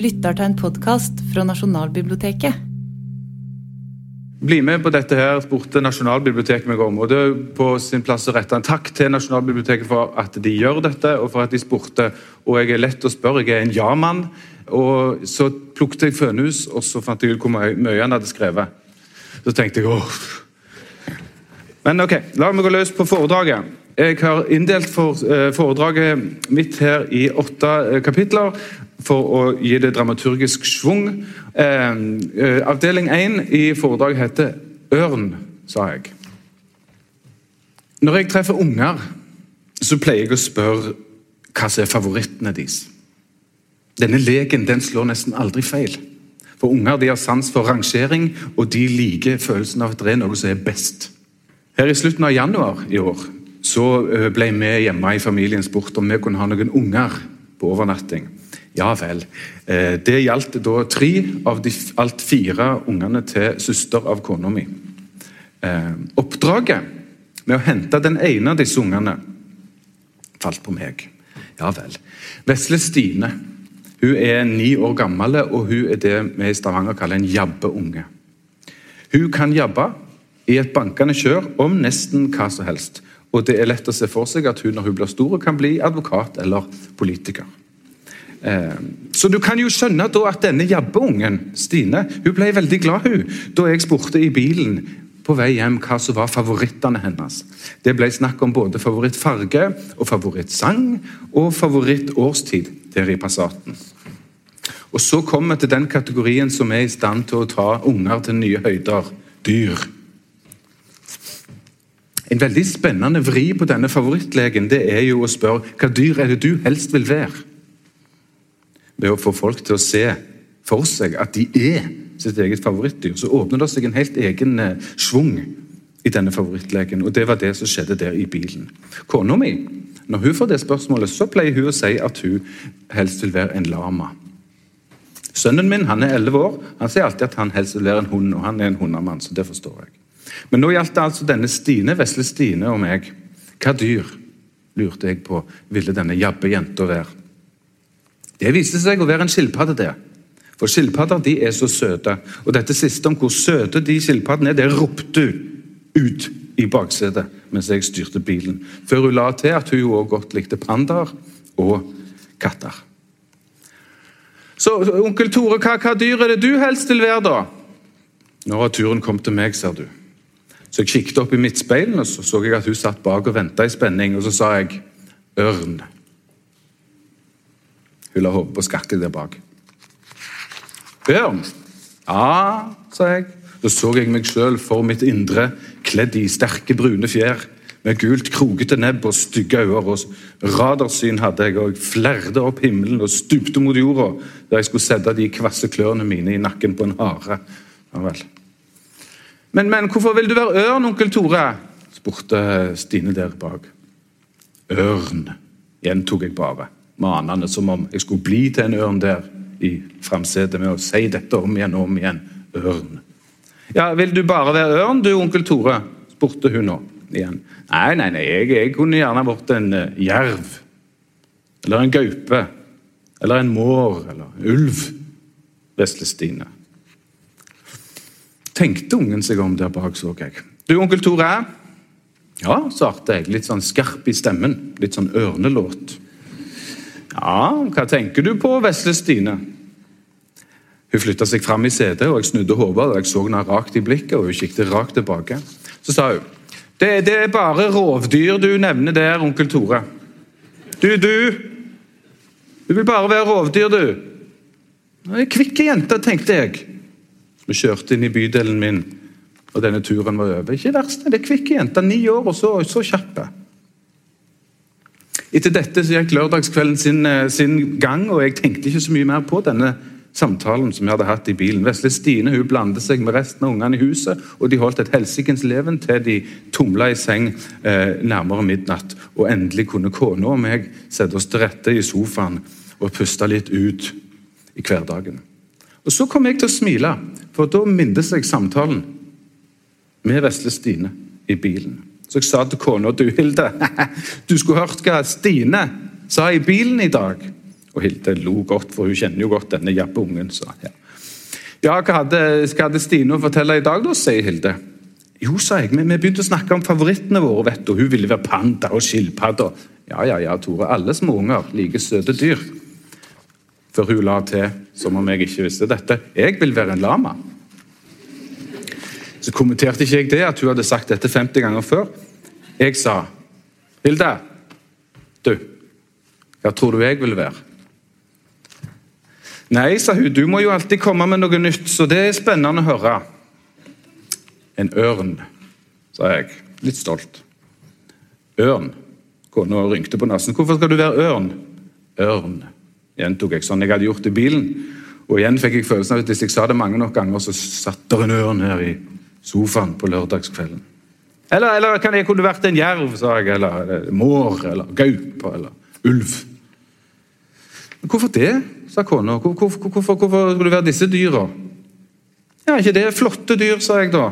lytter til en podkast fra Nasjonalbiblioteket. Bli med på dette her, spurte Nasjonalbiblioteket meg om. og Det er på sin plass å rette en takk til Nasjonalbiblioteket for at de gjør dette, og for at de spurte. Og jeg er lett å spørre, jeg er en ja-mann. Og Så plukket jeg Fønhus, og så fant jeg ut hvor mye, han hadde skrevet. Så tenkte jeg åh. Men ok, la meg gå løs på foredraget. Jeg har inndelt eh, foredraget mitt her i åtte eh, kapitler for å gi det dramaturgisk schwung. Eh, avdeling én i foredraget heter 'Ørn', sa jeg. Når jeg treffer unger, så pleier jeg å spørre hva som er favorittene deres. Denne leken den slår nesten aldri feil. For unger de har sans for rangering, og de liker følelsen av at det er noe som er best. Her I slutten av januar i år så eh, ble vi hjemme i familien spurt om vi kunne ha noen unger på overnatting. Ja vel. Eh, det gjaldt da tre av de alt fire ungene til søster av kona mi. Eh, oppdraget med å hente den ene av disse ungene falt på meg. Ja vel. Vesle Stine hun er ni år gammel, og hun er det vi i Stavanger kaller en jabbeunge. Hun kan jabbe i et bankende kjør om nesten hva som helst. Og det er lett å se for seg at hun når hun blir stor, kan bli advokat eller politiker. Eh, så du kan jo skjønne da at denne jabbeungen, Stine, hun ble veldig glad hun, da jeg spurte i bilen på vei hjem hva som var favorittene hennes. Det ble snakk om både favorittfarge og favorittsang og favorittårstid der i Passaten. Og Så kommer vi til den kategorien som er i stand til å ta unger til nye høyder dyr. En veldig spennende vri på denne favorittlegen det er jo å spørre hva dyr er det du helst vil være? Ved å få folk til å se for seg at de er sitt eget favorittdyr, så åpner det seg en helt egen eh, schwung i denne favorittlegen. Og det var det som skjedde der i bilen. Kona mi, når hun får det spørsmålet, så pleier hun å si at hun helst vil være en lama. Sønnen min han er 11 år. Han sier alltid at han helst vil være en hund, og han er en hundemann. så det forstår jeg. Men nå gjaldt det altså denne Stine, vesle Stine og meg. Hva dyr, lurte jeg på, ville denne jabbe jenta være? Det viste seg å være en skilpadde. det. For skilpadder de er så søte. Og dette siste om hvor søte de skilpaddene er, det ropte hun ut i baksetet mens jeg styrte bilen. Før hun la til at hun òg godt likte pandaer og katter. Så onkel Tore, hva, hva dyr er det du helst vil være, da? Nå har turen kommet til meg, ser du. Så jeg kikket opp i midtspeilen og så, så jeg at hun satt bak og venta i spenning. Og så sa jeg ørn. Hun la hodet på skakket der bak. Ørn? Ja, sa jeg. Så så jeg meg sjøl for mitt indre, kledd i sterke, brune fjær, med gult, krokete nebb og stygge øyne. Radarsyn hadde jeg, og jeg flerde opp himmelen og stupte mot jorda da jeg skulle sette de kvasse klørne mine i nakken på en hare. Ja vel. Men, men hvorfor vil du være ørn, onkel Tore? spurte Stine der bak. Ørn, gjentok jeg bare manende som om jeg skulle bli til en ørn der i framsetet med å si dette om igjen og om igjen. Ørn. Ja, Vil du bare være ørn, du, onkel Tore? spurte hun nå igjen. Nei, nei, nei, jeg, jeg kunne gjerne vært en uh, jerv. Eller en gaupe. Eller en mår. Eller en ulv. Vesle Stine. Tenkte ungen seg om der bak, så jeg. Du, onkel Tore? Ja, svarte jeg, litt sånn skarp i stemmen. Litt sånn ørnelåt. Ja, hva tenker du på, vesle Stine? Hun flytta seg fram i setet, og jeg snudde hodet. og Jeg så henne rakt i blikket, og hun kikket rakt tilbake. Så sa hun det, det, er bare rovdyr du nevner der, onkel Tore. Du, du. Du vil bare være rovdyr, du. Ei kvikk jente, tenkte jeg. Vi kjørte inn i bydelen min, og denne turen var over. Ikke verst, det er kvikke jenter. Ni år, og så, så kjappe. Etter dette så gikk lørdagskvelden sin, eh, sin, gang, og jeg tenkte ikke så mye mer på denne samtalen som jeg hadde hatt i bilen. Vesle Stine hun blandet seg med resten av ungene i huset, og de holdt et helsikens leven til de tumla i seng eh, nærmere midnatt. Og endelig kunne kona og meg sette oss til rette i sofaen og puste litt ut i hverdagen. Og Så kom jeg til å smile, for da mintes jeg samtalen med vesle Stine i bilen. Så jeg sa til kona du Hilde, du skulle hørt hva Stine sa i bilen i dag. Og Hilde lo godt, for hun kjenner jo godt denne jappe-ungen. sa ja. Ja, hva hadde, hva hadde Stine å fortelle i dag, da, sier Hilde. Jo, sa jeg, men vi begynte å snakke om favorittene våre, vet du. Hun ville være panda og skilpadde. Ja, ja, ja, Tore. Alle små unger liker søte dyr. Før hun la til, som om jeg ikke visste dette, jeg vil være en lama. Så kommenterte ikke jeg det, at hun hadde sagt dette 50 ganger før. Jeg sa, Hilde, du, hva tror du jeg vil være? Nei, sa hun, du må jo alltid komme med noe nytt, så det er spennende å høre. En ørn, sa jeg, litt stolt. Ørn. Kona rynkte på nesen. Hvorfor skal du være ørn? Ørn, gjentok jeg sånn jeg hadde gjort i bilen. Og igjen fikk jeg følelsen av at hvis jeg sa det mange nok ganger, så satt der en ørn her i sofaen på lørdagskvelden. Eller, eller kan jeg kunne vært en jerv, sa jeg, eller, eller mår, eller gaupe, eller ulv. Men hvorfor det? sa kona. Hvor, hvor, hvorfor, hvorfor skulle det være disse dyra? Ja, ikke det er flotte dyr, sa jeg da.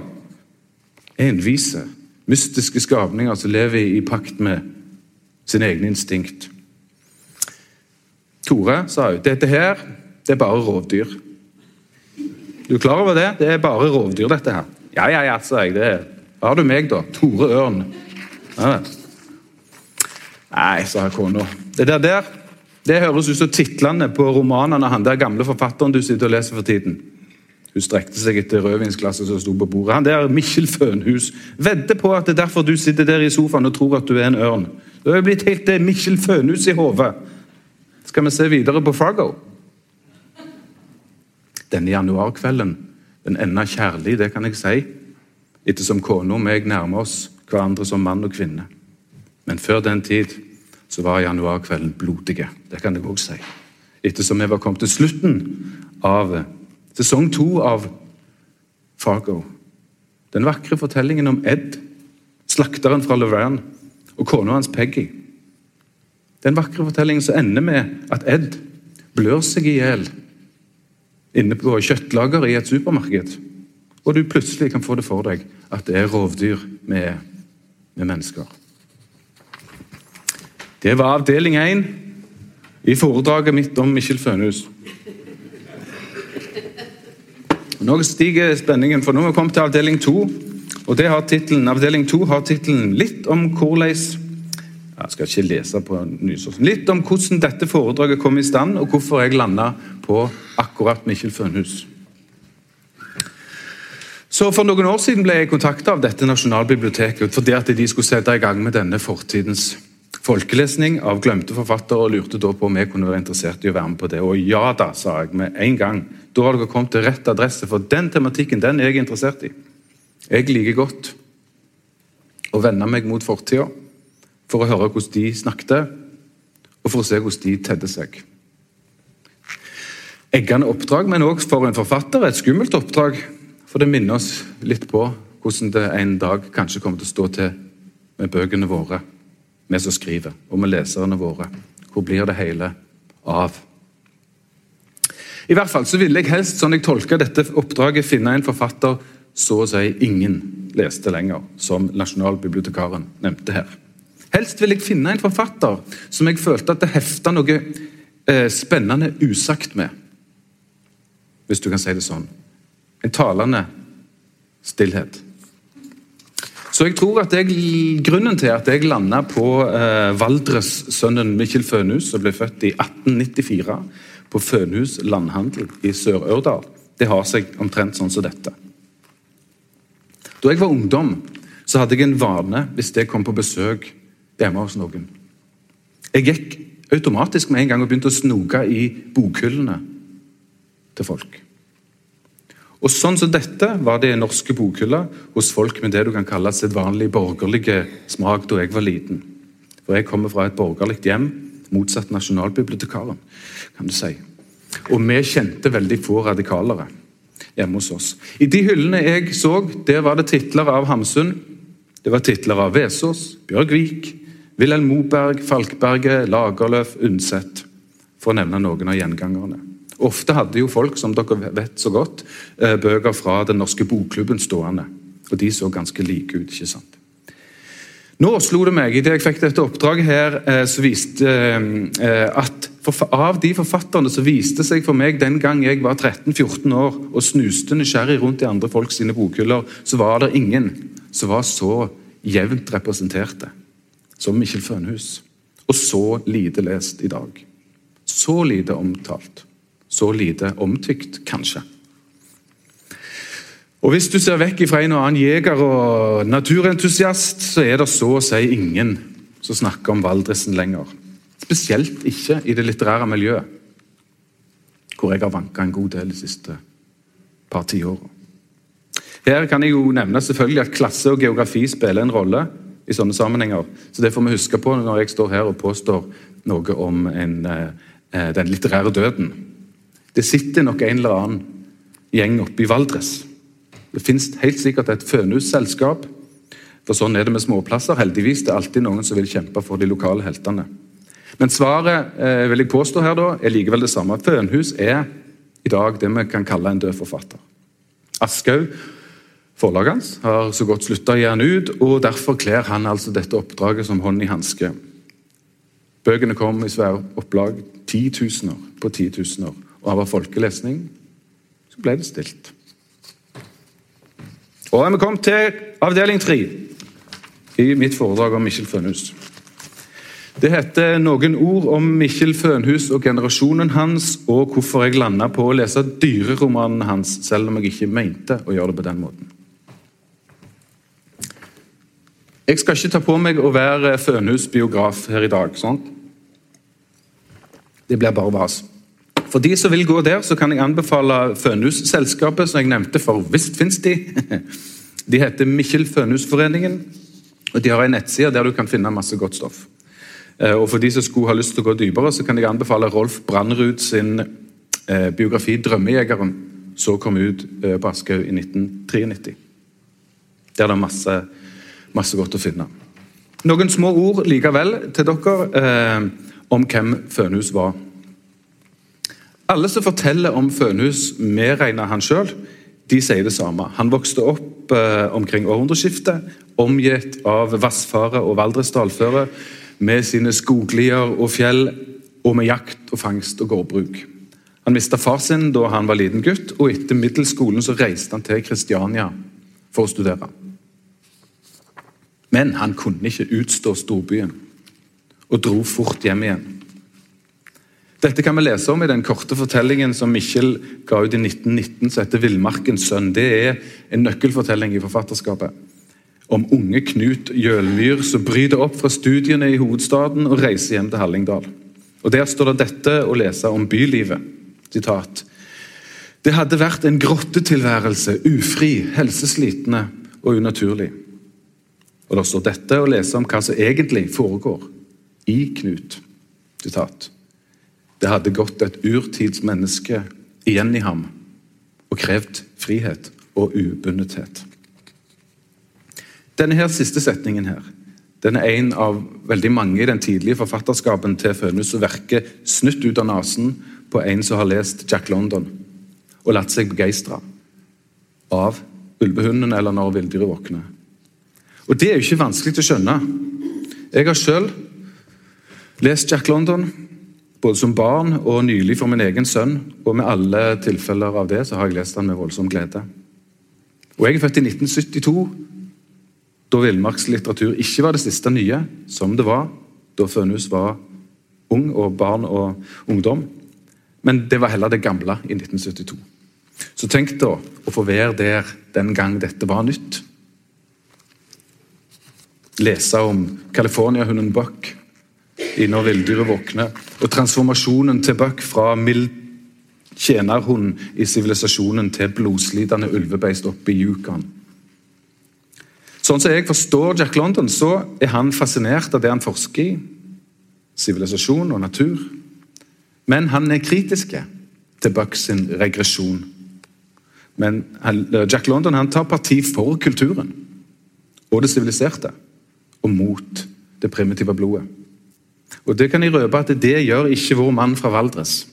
Envise, mystiske skapninger som lever i pakt med sin egen instinkt. Tore sa hun dette her det er bare rovdyr. Du er klar over det? Det er bare rovdyr, dette her. Ja, ja, ja, sa jeg. det har du meg, da. Tore Ørn. Ja. Nei, sa kona. Det der der det høres ut som titlene på romanene han der gamle forfatteren du sitter og leser for tiden. Hun strekte seg etter rødvinsglasset som sto på bordet. Han der Mikkjel Fønhus. Vedder på at det er derfor du sitter der i sofaen og tror at du er en ørn. Du er blitt helt eh, Mikkjel Fønhus i hodet. Skal vi se videre på Fargo? Denne januarkvelden den enda kjærlig, det kan jeg si, ettersom kona og meg nærmer oss hverandre som mann og kvinne. Men før den tid så var januarkvelden blodige. Det kan jeg òg si. Ettersom vi var kommet til slutten av sesong to av Fargo. Den vakre fortellingen om Ed, slakteren fra Laverne, og kona hans Peggy. Den vakre fortellingen som ender med at Ed blør seg i hjel inne på kjøttlager i et supermarked. Og du plutselig kan få det for deg at det er rovdyr med, med mennesker. Det var avdeling én i foredraget mitt om Mikkjel Fønhus. Nå stiger spenningen, for nå har vi kommet til avdeling to. Og det har Avdeling to har tittelen 'Litt om hvordan Jeg skal ikke lese på Nysåsen. Litt om hvordan dette foredraget kom i stand, og hvorfor jeg landa på akkurat Mikkjel Fønhus. Så For noen år siden ble jeg kontakta av dette Nasjonalbiblioteket fordi at de skulle sette i gang med denne fortidens folkelesning av glemte forfattere og lurte da på om jeg kunne være interessert i å være med på det. Og ja da, sa jeg med en gang. Da har dere kommet til rett adresse, for den tematikken den er jeg interessert i. Jeg liker godt å vende meg mot fortida for å høre hvordan de snakket, og for å se hvordan de tedde seg. Eggende oppdrag, men òg for en forfatter et skummelt oppdrag. For det minner oss litt på hvordan det en dag kanskje kommer til å stå til med bøkene våre vi som skriver, og med leserne våre. Hvor blir det hele av? I hvert fall så ville jeg helst, sånn jeg tolker dette oppdraget, finne en forfatter så å si ingen leste lenger, som nasjonalbibliotekaren nevnte her. Helst vil jeg finne en forfatter som jeg følte at det hefta noe eh, spennende usagt med. Hvis du kan si det sånn. En talende stillhet. Så jeg tror at jeg, Grunnen til at jeg landa på eh, Valdres-sønnen Mikkel Fønhus, som ble født i 1894 på Fønhus landhandel i Sør-Ørdal, det har seg omtrent sånn som dette. Da jeg var ungdom, så hadde jeg en vane hvis jeg kom på besøk hjemme hos noen. Jeg gikk automatisk med en gang og begynte å snoke i bokhyllene til folk. Og Sånn som dette var det i norske bokhyller hos folk med det du kan kalle sedvanlig borgerlige smak da jeg var liten. For jeg kommer fra et borgerlig hjem, motsatt nasjonalbibliotekaren. kan du si. Og vi kjente veldig få radikalere hjemme hos oss. I de hyllene jeg så, der var det titler av Hamsun, det var titler av Vesaas, Bjørgvik, Wilhelm Moberg, Falkberget, Lagerløf, Undset, for å nevne noen av gjengangerne. Ofte hadde jo folk som dere vet så godt, eh, bøker fra Den norske bokklubben stående. Og de så ganske like ut. ikke sant? Nå slo det meg, idet jeg fikk dette oppdraget her, eh, så viste eh, at av de forfatterne som viste seg for meg den gang jeg var 13-14 år og snuste nysgjerrig rundt i andre folk sine bokhyller, så var det ingen som var så jevnt representerte som Mikkjel Fønhus. Og så lite lest i dag. Så lite omtalt. Så lite omtykt, kanskje. Og Hvis du ser vekk fra en og annen jeger og naturentusiast, så er det så å si ingen som snakker om Valdresen lenger. Spesielt ikke i det litterære miljøet, hvor jeg har vanka en god del de siste par tiåra. Her kan jeg jo nevne selvfølgelig at klasse og geografi spiller en rolle i sånne sammenhenger. Så Det får vi huske på når jeg står her og påstår noe om en, eh, den litterære døden. Det sitter nok en eller annen gjeng oppe i Valdres det finnes helt sikkert et Fønhus-selskap. For sånn er det med småplasser. Heldigvis det er alltid noen som vil kjempe for de lokale heltene. Men svaret eh, vil jeg påstå her da, er likevel det samme. Fønhus er i dag det vi kan kalle en død forfatter. Aschehoug, forlaget hans, har så godt slutta å gi han ut, og derfor kler han altså dette oppdraget som hånd i hanske. Bøkene kom i svære opplag, titusener på titusener, og av folkelesning så ble det stilt. Og er vi kommet til avdeling tre i mitt foredrag om Mikkjel Fønhus. Det heter 'Noen ord om Mikkjel Fønhus og generasjonen hans', og hvorfor jeg landa på å lese dyreromanen hans, selv om jeg ikke mente å gjøre det på den måten. Jeg skal ikke ta på meg å være Fønhus-biograf her i dag. sant? Det blir bare vas. For de som vil gå der, så kan jeg anbefale Fønhus-selskapet, som jeg nevnte, for visst fins de. De heter Mikkjel Fønhusforeningen, og de har en nettside der du kan finne masse godt stoff. Eh, og For de som skulle ha lyst til å gå dypere, så kan jeg anbefale Rolf Brandrud sin eh, biografi 'Drømmejegeren', som kom ut eh, på Aschehoug i 1993. Der det er masse, masse godt å finne. Noen små ord likevel til dere eh, om hvem Fønhus var. Alle som forteller om Fønhus, medregner han sjøl, de sier det samme. Han vokste opp eh, omkring århundreskiftet, omgitt av vassfare og Valdres dalføre, med sine skoglier og fjell, og med jakt og fangst og gårdbruk. Han mista far sin da han var liten gutt, og etter middelskolen så reiste han til Kristiania for å studere. Men han kunne ikke utstå storbyen, og dro fort hjem igjen. Dette kan vi lese om i den korte fortellingen som Mikkjel ga ut i 1919, som heter 'Villmarkens sønn'. Det er en nøkkelfortelling i forfatterskapet. Om unge Knut Jølmyr som bryter opp fra studiene i hovedstaden og reiser hjem til Hallingdal. Og Der står det dette å lese om bylivet. Sitat. Det hadde vært en grottetilværelse, ufri, helseslitende og unaturlig. Og Det står dette å lese om hva som egentlig foregår i Knut. Sitat. Det hadde gått et urtidsmenneske igjen i ham og krevd frihet og ubundethet. Denne her siste setningen her, den er en av veldig mange i den tidlige forfatterskapen til Fønhus som verker snutt ut av nesen på en som har lest Jack London og latt seg begeistre av ulvehunden eller når villdyret våkner. Og Det er jo ikke vanskelig å skjønne. Jeg har sjøl lest Jack London både som barn og nylig for min egen sønn. Og med alle tilfeller av det så har jeg lest den med voldsom glede. Og Jeg er født i 1972, da villmarkslitteratur ikke var det siste nye, som det var da Fønhus var ung og barn og ungdom. Men det var heller det gamle i 1972. Så tenk da å få være der den gang dette var nytt. Lese om California-hunden Buck i Når villdyret våkner, og transformasjonen til Buck fra mild tjenerhund i sivilisasjonen til blodslitende ulvebeist oppe i Yukon. Sånn som jeg forstår Jack London, så er han fascinert av det han forsker i. Sivilisasjon og natur. Men han er kritisk til Buck sin regresjon. Men Jack London han tar parti for kulturen og det siviliserte, og mot det primitive blodet. Og det kan jeg røpe at det gjør ikke vår mann fra Valdres.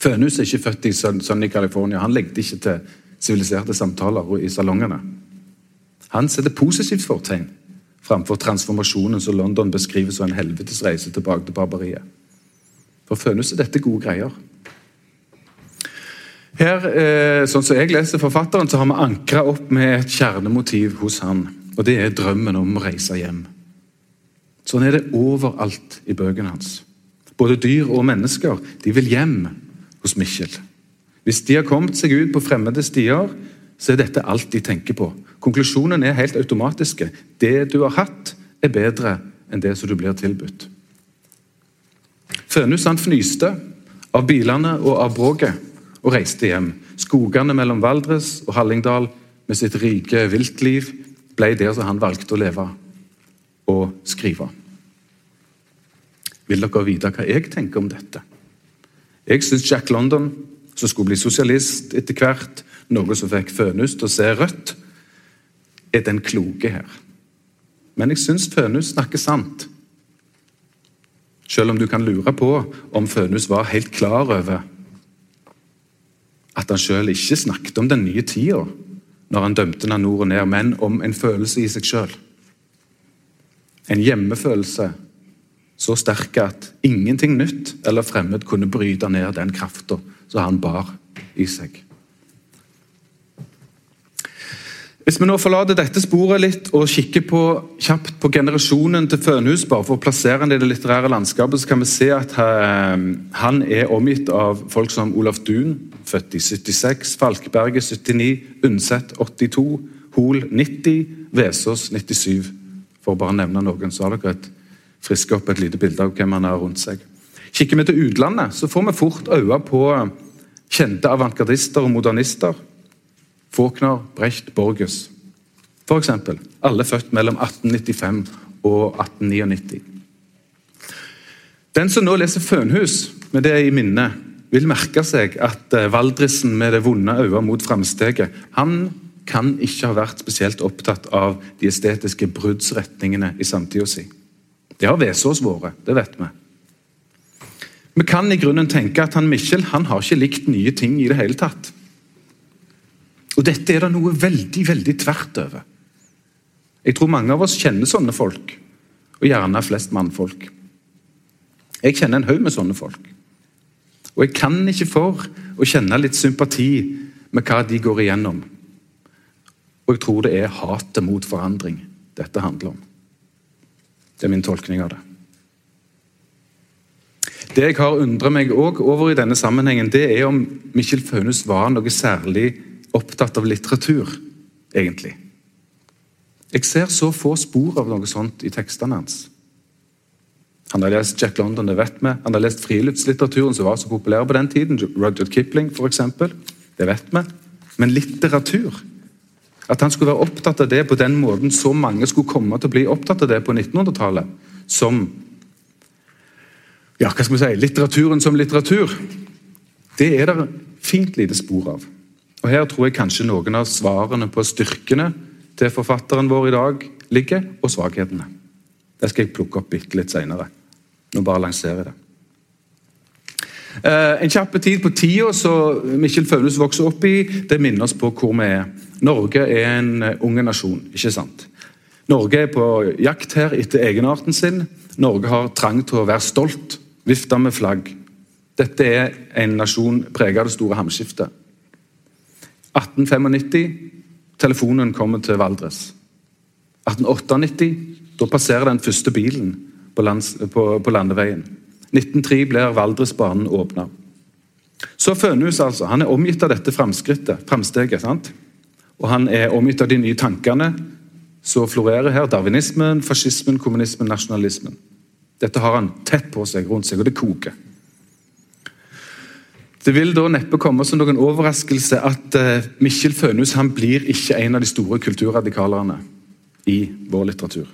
Fønhus er ikke født i Sunny California. Han lengter ikke til siviliserte samtaler i salongene. Han setter positivt fortegn framfor transformasjonen som London beskriver som en helvetes reise tilbake til barbariet. For Fønhus er dette gode greier. Her, eh, sånn som jeg leser forfatteren, så har vi ankra opp med et kjernemotiv hos han. Og det er drømmen om å reise hjem. Sånn er det overalt i bøkene hans. Både dyr og mennesker de vil hjem hos Mikkjel. Hvis de har kommet seg ut på fremmede stier, så er dette alt de tenker på. Konklusjonen er helt automatiske. Det du har hatt, er bedre enn det som du blir tilbudt. Fønhus han fnyste av bilene og av bråket og reiste hjem. Skogene mellom Valdres og Hallingdal med sitt rike viltliv ble der som han valgte å leve og skrive. Vil dere vite hva jeg tenker om dette? Jeg syns Jack London, som skulle bli sosialist etter hvert, noe som fikk Fønhus til å se rødt, er den kloke her. Men jeg syns Fønhus snakker sant. Selv om du kan lure på om Fønhus var helt klar over at han sjøl ikke snakket om den nye tida når han dømte den nord og ned, men om en følelse i seg sjøl. En hjemmefølelse så sterk at ingenting nytt eller fremmed kunne bryte ned den krafta som han bar i seg. Hvis vi nå forlater dette sporet litt og kikker på, kjapt på generasjonen til Fønhus, bare for å plassere han i det litterære landskapet, så kan vi se at eh, han er omgitt av folk som Olaf Duun, født i 76, Falkberget 79, Undset 82, Hol 90, Vesås 97. For å bare nevne noen, så har dere et friske opp et lite bilde av hvem han har rundt seg. Kikker vi til utlandet, så får vi fort øye på kjente avantgardister og modernister Faulkner, Brecht, Borges. Eksempel, alle født mellom 1895 og 1899. Den som nå leser Fønhus med det i minne, vil merke seg at eh, Valdrisen med det vonde øyet mot framsteget han kan ikke ha vært spesielt opptatt av de estetiske bruddsretningene i samtida si. Det har Vesaas vært, det vet vi. Vi kan i grunnen tenke at han Mikkjel han har ikke likt nye ting i det hele tatt. Og Dette er det noe veldig veldig tvert over. Jeg tror mange av oss kjenner sånne folk, og gjerne flest mannfolk. Jeg kjenner en haug med sånne folk. Og jeg kan ikke for å kjenne litt sympati med hva de går igjennom. Og jeg tror det er hatet mot forandring dette handler om. Det er min tolkning av det. Det jeg har undret meg over i denne sammenhengen, det er om Mikkjel Faunes var noe særlig opptatt av litteratur, egentlig. Jeg ser så få spor av noe sånt i tekstene hans. Han har lest Jack London, det vet vi. Han har lest friluftslitteraturen som var så populær på den tiden. Roger Kipling, f.eks. Det vet vi. Men litteratur At han skulle være opptatt av det på den måten så mange skulle komme til å bli opptatt av det på 1900-tallet, som ja, hva skal vi si, litteraturen som litteratur, det er det fint lite spor av. Og Her tror jeg kanskje noen av svarene på styrkene til forfatteren vår i dag ligger, og svakhetene. Det skal jeg plukke opp bitte litt seinere. Nå bare lanserer jeg det. Eh, en kjapp tid på tida som Mikkel Faunes vokser opp i, det minner oss på hvor vi er. Norge er en eh, unge nasjon, ikke sant? Norge er på jakt her etter egenarten sin. Norge har trang til å være stolt, vifte med flagg. Dette er en nasjon preget av det store hamskiftet. 1895 telefonen kommer til Valdres. 1898 da passerer den første bilen på, lands, på, på landeveien. 1903 blir Valdresbanen åpna. Så Fønhus altså, han er omgitt av dette framsteget. Og han er omgitt av de nye tankene som florerer her. Darwinismen, fascismen, kommunismen, nasjonalismen. Dette har han tett på seg, rundt seg, og det koker. Det vil da neppe komme som noen overraskelse at uh, Mikkjel Fønhus han blir ikke en av de store kulturradikalerne i vår litteratur.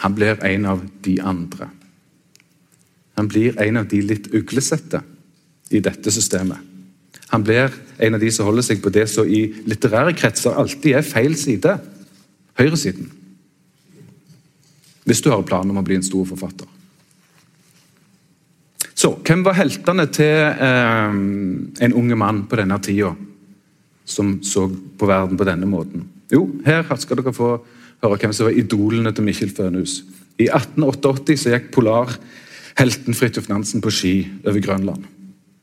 Han blir en av de andre. Han blir en av de litt uglesette i dette systemet. Han blir en av de som holder seg på det som i litterære kretser alltid er feil side høyresiden. Hvis du har planer om å bli en stor forfatter. Så, Hvem var heltene til eh, en unge mann på denne tida, som så på verden på denne måten? Jo, her skal dere få høre hvem som var idolene til Mikkjel Fønhus. I 1888 så gikk polarhelten Fridtjof Nansen på ski over Grønland.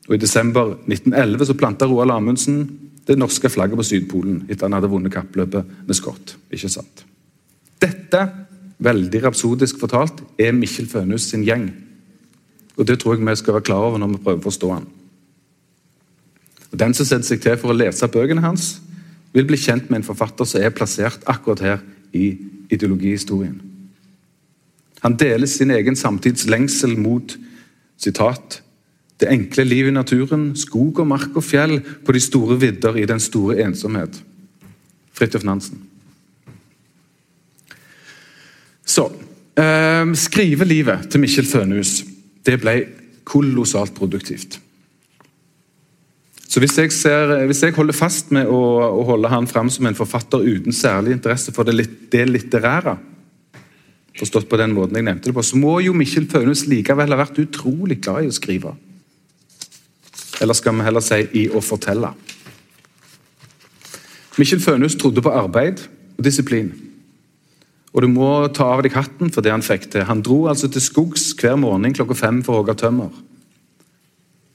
Og I desember 1911 så planta Roald Amundsen det norske flagget på Sydpolen etter han hadde vunnet kappløpet med Scott. Ikke sant? Dette, veldig rapsodisk fortalt, er Mikkjel Fønhus sin gjeng. Og Det tror jeg vi skal være klar over når vi prøver å forstå han. Og Den som setter seg til for å lese bøkene hans, vil bli kjent med en forfatter som er plassert akkurat her i ideologihistorien. Han deler sin egen samtids lengsel mot sitat, det enkle liv i naturen, skog og mark og fjell, på de store vidder i den store ensomhet. Fridtjof Nansen. Så eh, Skrivelivet til Mikkjel Fønhus det ble kolossalt produktivt. Så hvis jeg, ser, hvis jeg holder fast med å, å, holde han fram som en forfatter uten særlig interesse for det, det litterære, forstått på den måten jeg nevnte det på, så må jo Mikkjel Fønhus likevel ha vært utrolig glad i å skrive. Eller skal vi heller si i å fortelle. Mikkjel Fønhus trodde på arbeid og disiplin. Og du må ta av deg hatten for det han fikk til. Han dro altså til skogs hver morgen klokka fem for å hogge tømmer.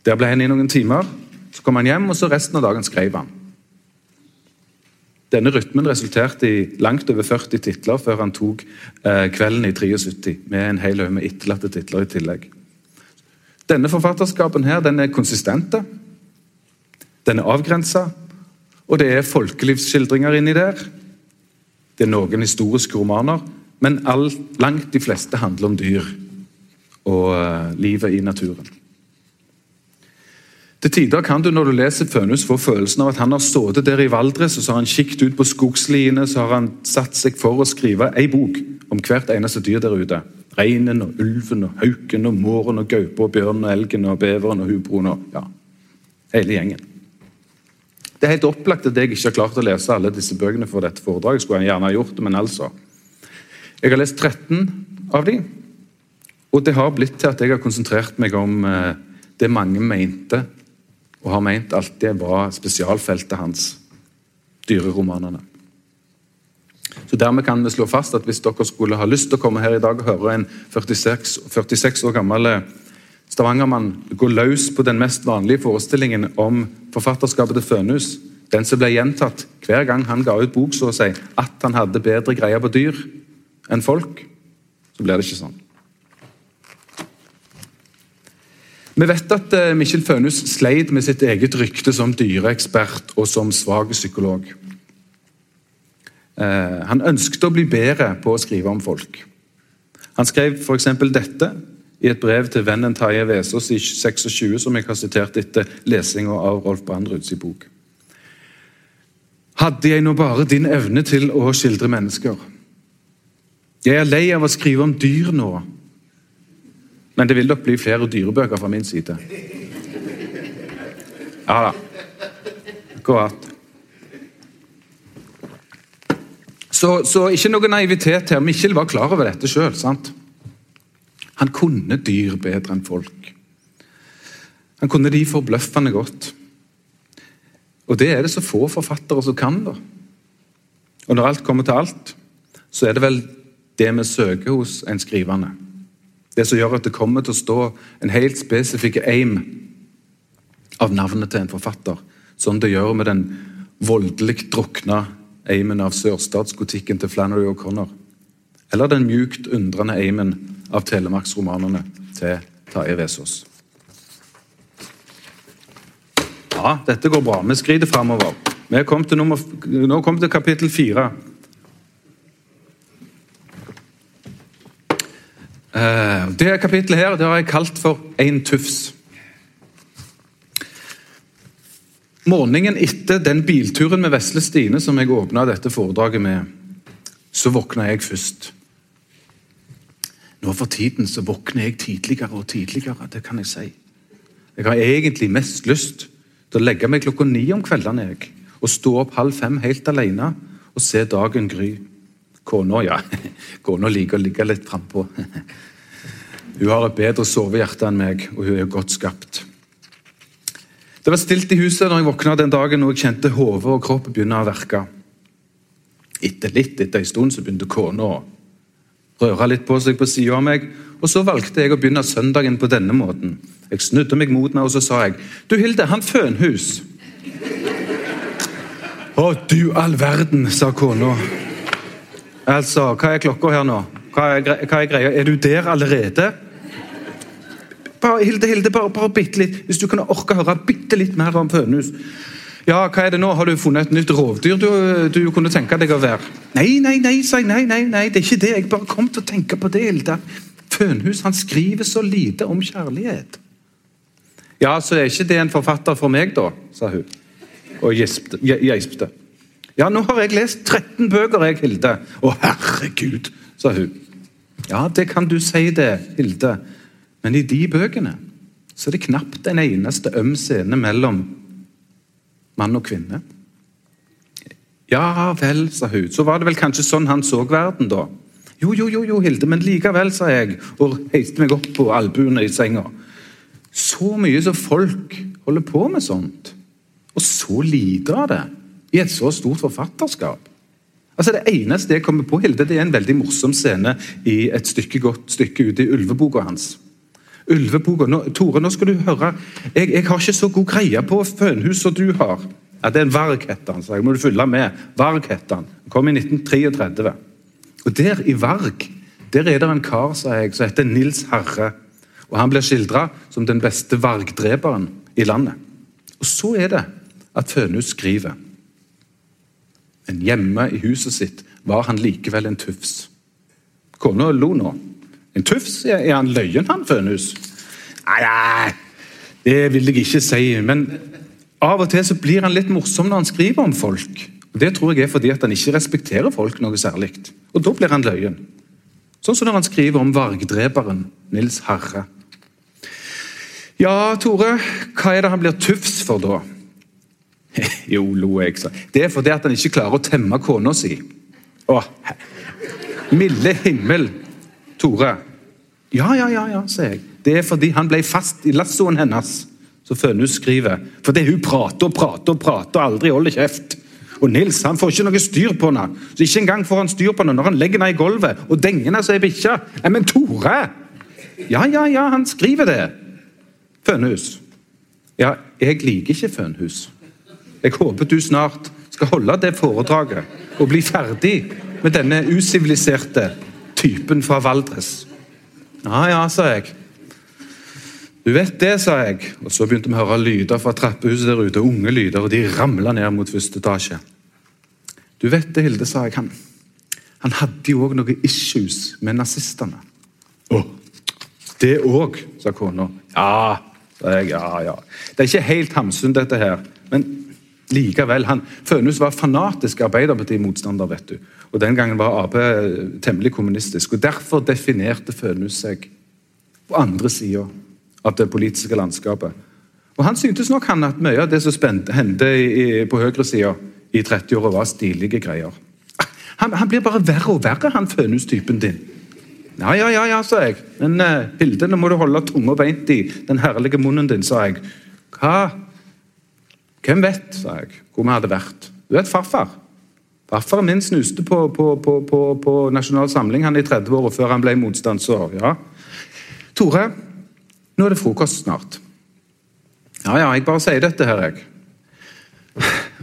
Der ble han i noen timer. Så kom han hjem, og så resten av dagen skrev han. Denne rytmen resulterte i langt over 40 titler før han tok eh, Kvelden i 73, med en hel haug med etterlatte titler i tillegg. Denne forfatterskapen her, den er konsistente, den er avgrensa, og det er folkelivsskildringer inni der. Det er noen historiske romaner, men all, langt de fleste handler om dyr og uh, livet i naturen. Til tider kan du når du leser Fønhus få følelsen av at han har sittet der i Valdres og så har han kikket ut på skogsliene så har han satt seg for å skrive ei bok om hvert eneste dyr der ute. Reinen og ulven og hauken og måren og gaupa og bjørnen og elgen og beveren og hubroen og ja, hele gjengen. Det er helt opplagt at jeg ikke har klart å lese alle disse bøkene for dette foredraget. skulle jeg gjerne ha gjort det, men altså. Jeg har lest 13 av dem, og det har blitt til at jeg har konsentrert meg om eh, det mange mente, og har ment alltid var spesialfeltet hans, dyreromanene. Så Dermed kan vi slå fast at hvis dere skulle ha lyst til å komme her i dag og høre en 46, 46 år gammel eh, Stavangermann går løs på den mest vanlige forestillingen om forfatterskapet til Fønhus, den som ble gjentatt hver gang han ga ut bok, så å si, at han hadde bedre greier på dyr enn folk, så blir det ikke sånn. Vi vet at eh, Mikkjel Fønhus sleit med sitt eget rykte som dyreekspert og som svak psykolog. Eh, han ønsket å bli bedre på å skrive om folk. Han skrev f.eks. dette i et brev til vennen Tarjei Vesaas i 26, som jeg har sitert etter lesinga av Rolf Brandruds bok. Hadde jeg nå bare din evne til å skildre mennesker. Jeg er lei av å skrive om dyr nå, men det vil nok bli flere dyrebøker fra min side. Ja da. Akkurat. Så, så, ikke noe naivitet her. Mikkjel var klar over dette sjøl. Han kunne dyr bedre enn folk. Han kunne de forbløffende godt. Og det er det så få forfattere som kan. da. Og når alt kommer til alt, så er det vel det vi søker hos en skrivende. Det som gjør at det kommer til å stå en helt spesifikk aim av navnet til en forfatter, som det gjør med den voldelig drukna aimen av sørstatsgotikken til Flannery O'Connor. Eller den mjukt undrende aimen av telemarksromanene til Tarjei Vesaas. Ja, dette går bra. Vi skrider framover. Vi kom til nummer, nå kom til kapittel fire. Eh, det kapittelet her det har jeg kalt for Ein tufs. Morgenen etter den bilturen med Vesle Stine som jeg åpna dette foredraget med, så våkna jeg først. Nå for tiden så våkner jeg tidligere og tidligere, det kan jeg si. Jeg har egentlig mest lyst til å legge meg klokka ni om kveldene jeg, og stå opp halv fem helt alene og se dagen gry. Kona, ja. Kona liker å ligge litt frampå. Hun har et bedre sovehjerte enn meg, og hun er godt skapt. Det var stilt i huset når jeg våkna den dagen og jeg kjente hodet og kroppen begynne å verke. Etter litt etter en stund så begynte kona å røre litt på seg på sida av meg. Og så valgte jeg å begynne søndagen på denne måten. Jeg snudde meg mot henne og så sa jeg, 'Du Hilde, han Fønhus' Å, du all verden, sa kona. Altså, hva er klokka her nå? Hva er, hva er greia? Er du der allerede? Bare, Hilde, Hilde, bare, bare bitte litt. Hvis du kunne orke å høre bitte litt mer om Fønhus. Ja, hva er det nå? Har du funnet et nytt rovdyr du, du kunne tenke deg å være? Nei, nei, nei, sa jeg. Nei, nei, nei, det er ikke det. Jeg bare kom til å tenke på det, Hilde. Fønhus han skriver så lite om kjærlighet. Ja, så er ikke det en forfatter for meg, da, sa hun. Og gjespte. Ja, nå har jeg lest 13 bøker, jeg, Hilde. Å, herregud, sa hun. Ja, det kan du si det, Hilde. Men i de bøkene så er det knapt en eneste øm scene mellom mann og kvinne. Ja vel, sa hun. Så var det vel kanskje sånn han så verden, da. Jo, jo, jo, jo, Hilde, men likevel, sa jeg og heiste meg opp på albuene i senga. Så mye som folk holder på med sånt, og så lite av det i et så stort forfatterskap. Altså Det eneste jeg kommer på, Hilde, det er en veldig morsom scene i et stykke godt stykke ute i ulveboka hans. Ulveboka, Tore, nå skal du høre. Jeg, jeg har ikke så god greie på Fønhus som du har. Ja, Det er en Varg, heter han. så jeg må du følge med. Varg heter han. Han kom i 1933. Og der i Varg der er det en kar sa jeg, som heter Nils Herre. Og Han blir skildra som den beste vargdreperen i landet. Og så er det at Fønhus skriver. Men hjemme i huset sitt var han likevel en tufs. Kona lo nå. En tufs? Er han løyen, han Fønhus? Nei, nei, det vil jeg ikke si. Men av og til så blir han litt morsom når han skriver om folk. Og Det tror jeg er fordi at han ikke respekterer folk noe særlig. Og da blir han løyen. Sånn som når han skriver om vargdreperen Nils Harre. Ja, Tore, hva er det han blir tufs for da? jo, lo jeg, sa. Det er fordi at han ikke klarer å temme kona si. Å, milde himmel, Tore. Ja, ja, ja, ja, sier jeg. Det er fordi han ble fast i lassoen hennes, som Fønhus skriver. Fordi hun prater og prater og prater og aldri holder kjeft. Og Nils han får ikke noe styr på henne. Så Ikke engang får han styr på henne når han legger henne i gulvet og denger henne som ei bikkje. Men Tore! Ja, ja, ja, han skriver det. Fønhus. Ja, jeg liker ikke Fønhus. Jeg håper du snart skal holde det foredraget og bli ferdig med denne usiviliserte typen fra Valdres. Ja, ja, sa jeg. Du vet det, sa jeg. Og så begynte vi å høre lyder fra trappehuset der ute. Unge lyder, og de ramla ned mot første etasje. Du vet det, Hilde, sa jeg. Han, han hadde jo òg noen issues med nazistene. Å, det òg, sa kona. Ja, sa jeg. Ja, ja. Det er ikke helt Hamsun, dette her. Men likevel. han, Fønhus var fanatisk Arbeiderparti-motstander, vet du. Og Den gangen var Ap temmelig kommunistisk. og Derfor definerte Fønhus seg på andre sida av det politiske landskapet. Og Han syntes nok han at mye av det som hendte i, på høyresida i 30-åra, var stilige greier. Han, han blir bare verre og verre, han Fønhus-typen din. Ja, ja, ja, ja, sa jeg. Men uh, bildene må du holde tunga beint i den herlige munnen din, sa jeg. Hva? Hvem vet, sa jeg, hvor vi hadde vært. Du vet farfar. Farfaren min snuste på, på, på, på, Nasjonal Samling i 30-åra før han ble motstandsår. Ja. Tore, nå er det frokost snart. Ja, ja, jeg bare sier dette her, jeg.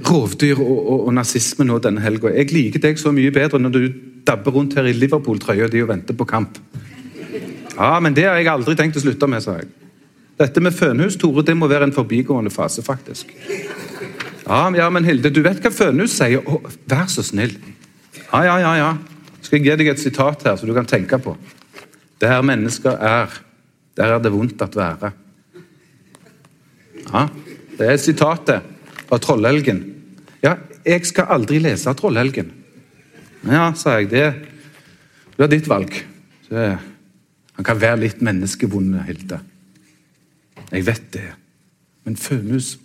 Rovdyr og, og, og nazisme nå denne helga. Jeg liker deg så mye bedre når du dabber rundt her i Liverpool-trøya di og venter på kamp. Ja, men det har jeg aldri tenkt å slutte med, sa jeg. Dette med fønhus, Tore, det må være en forbigående fase, faktisk. Ja, ja, men Hilde, du vet hva fønhus sier? Å, vær så snill. Ja, ja, ja, ja. Skal jeg gi deg et sitat her, så du kan tenke på? Der mennesker er, der er det vondt at være. Ja, det er sitatet fra Trollhelgen. Ja, jeg skal aldri lese Trollhelgen. Ja, sa jeg, det, er ditt valg. Så, han kan være litt menneskevond, Hilde. Jeg vet det. Men Fønhus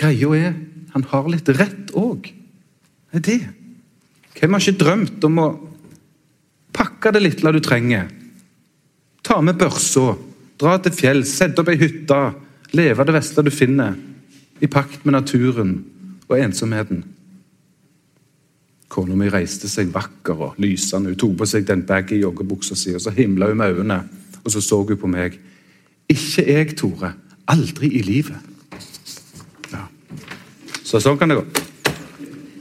Greia er han har litt rett òg. Det er det. Hvem har ikke drømt om å pakke det lille du trenger? Ta med børsa, dra til fjells, sette opp ei hytte, leve det vesle du finner, i pakt med naturen og ensomheten. Kona mi reiste seg vakker og lysende. Hun tok på seg den baggy joggebuksa si, og så himla hun med øynene. Og så så hun på meg. Ikke jeg, Tore. Aldri i livet. Ja. Så sånn kan det gå.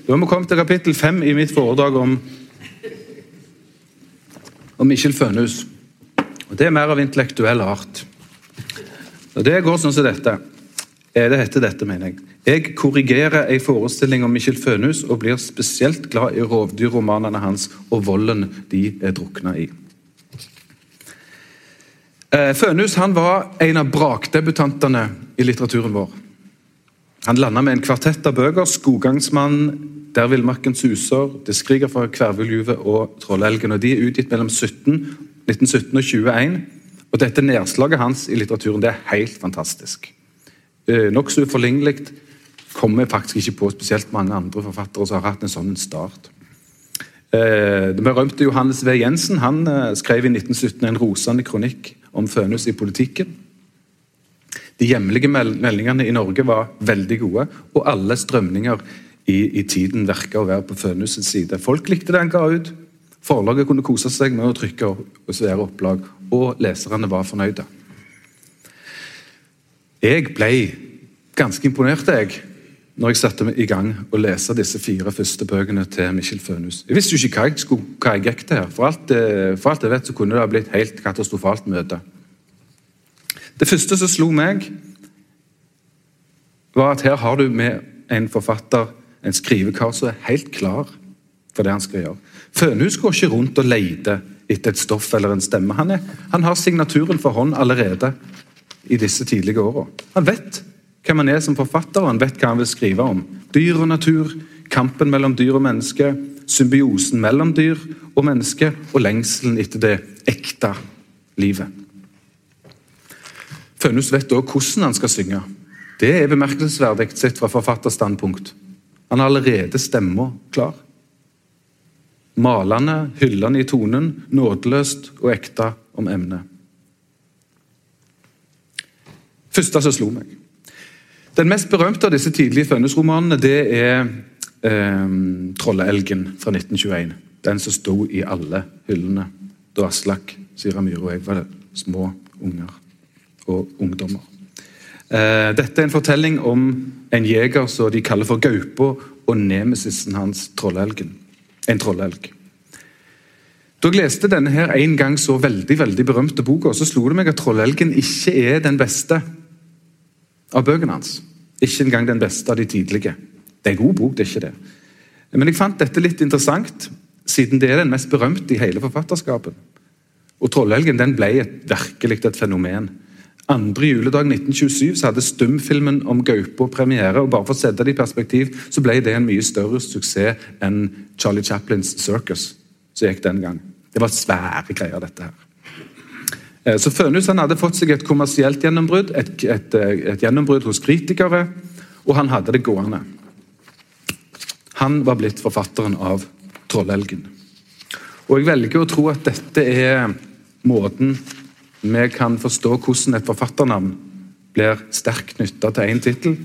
Da har vi kommet til kapittel fem i mitt foredrag om, om Mikkjel Fønhus. Og Det er mer av intellektuell art. Og Det går sånn som dette. Det heter dette, mener jeg. Jeg korrigerer en forestilling om Mikkjel Fønhus og blir spesielt glad i rovdyrromanene hans og volden de er drukna i. Eh, Fønhus han var en av brakdebutantene i litteraturen vår. Han landa med en kvartett av bøker. 'Skoggangsmannen', 'Der villmarken suser', 'Det skriker fra kvervuljuvet' og 'Trollelgen'. Og De er utgitt mellom 17, 1917 og 21. Og Dette nedslaget hans i litteraturen det er helt fantastisk. Eh, Nokså uforlignelig. Kommer faktisk ikke på spesielt mange andre forfattere som har hatt en sånn start. Eh, Den berømte Johannes V. Jensen han skrev i 1917 en rosende kronikk om Fønhus i politikken. De hjemlige meldingene i Norge var veldig gode, og alle strømninger i, i tiden virka å være på Fønhus' side. Folk likte det han ga ut. Forlaget kunne kose seg med å trykke og svære opplag, og leserne var fornøyde. Jeg ble ganske imponert jeg, når jeg satte meg i gang å lese disse fire første bøkene til Mikkjel Fønhus. Jeg visste jo ikke hva jeg, skulle, hva jeg gikk til her. For alt, for alt jeg vet, så kunne det ha blitt helt katastrofalt møte. Det første som slo meg, var at her har du med en forfatter, en skrivekar, som er helt klar for det han skal gjøre. Fønhus går ikke rundt og leter etter et stoff eller en stemme. Han, er, han har signaturen for hånd allerede i disse tidlige åra. Han vet hvem han er som forfatter, han vet hva han vil skrive om. Dyr og natur, kampen mellom dyr og menneske, symbiosen mellom dyr og menneske, og lengselen etter det ekte livet. Fønhus vet også hvordan han skal synge. Det er bemerkelsesverdig sett fra forfatterstandpunkt. Han har allerede stemma klar. Malende, hyllende i tonen, nådeløst og ekte om emnet. Første som slo meg. Den mest berømte av disse tidlige Fønhus-romanene det er eh, 'Trolleelgen' fra 1921. Den som sto i alle hyllene da Aslak, Sira Myhre og jeg var små unger og ungdommer. Eh, dette er en fortelling om en jeger som de kaller for Gaupa, og nemesisen hans, trollelgen. En trollelg. Da jeg leste denne her en gang så veldig veldig berømte boka, så slo det meg at trollelgen ikke er den beste av bøkene hans. Ikke engang den beste av de tidlige. Det er en god bok, det er ikke det. Men jeg fant dette litt interessant, siden det er den mest berømte i hele forfatterskapet. Og Trollhelgen den ble et, virkelig et fenomen. Andre juledag 1927 så hadde stumfilmen om Gaupa premiere. og bare for å sette det i perspektiv, så ble det en mye større suksess enn Charlie Chaplins Circus, som gikk den gang. Det var svære greier, dette her. Eh, så Fønhus hadde fått seg et kommersielt gjennombrudd, et, et, et gjennombrudd hos kritikere, og han hadde det gående. Han var blitt forfatteren av 'Trollelgen'. Og Jeg velger å tro at dette er måten vi kan forstå hvordan et forfatternavn blir sterkt knytta til én tittel.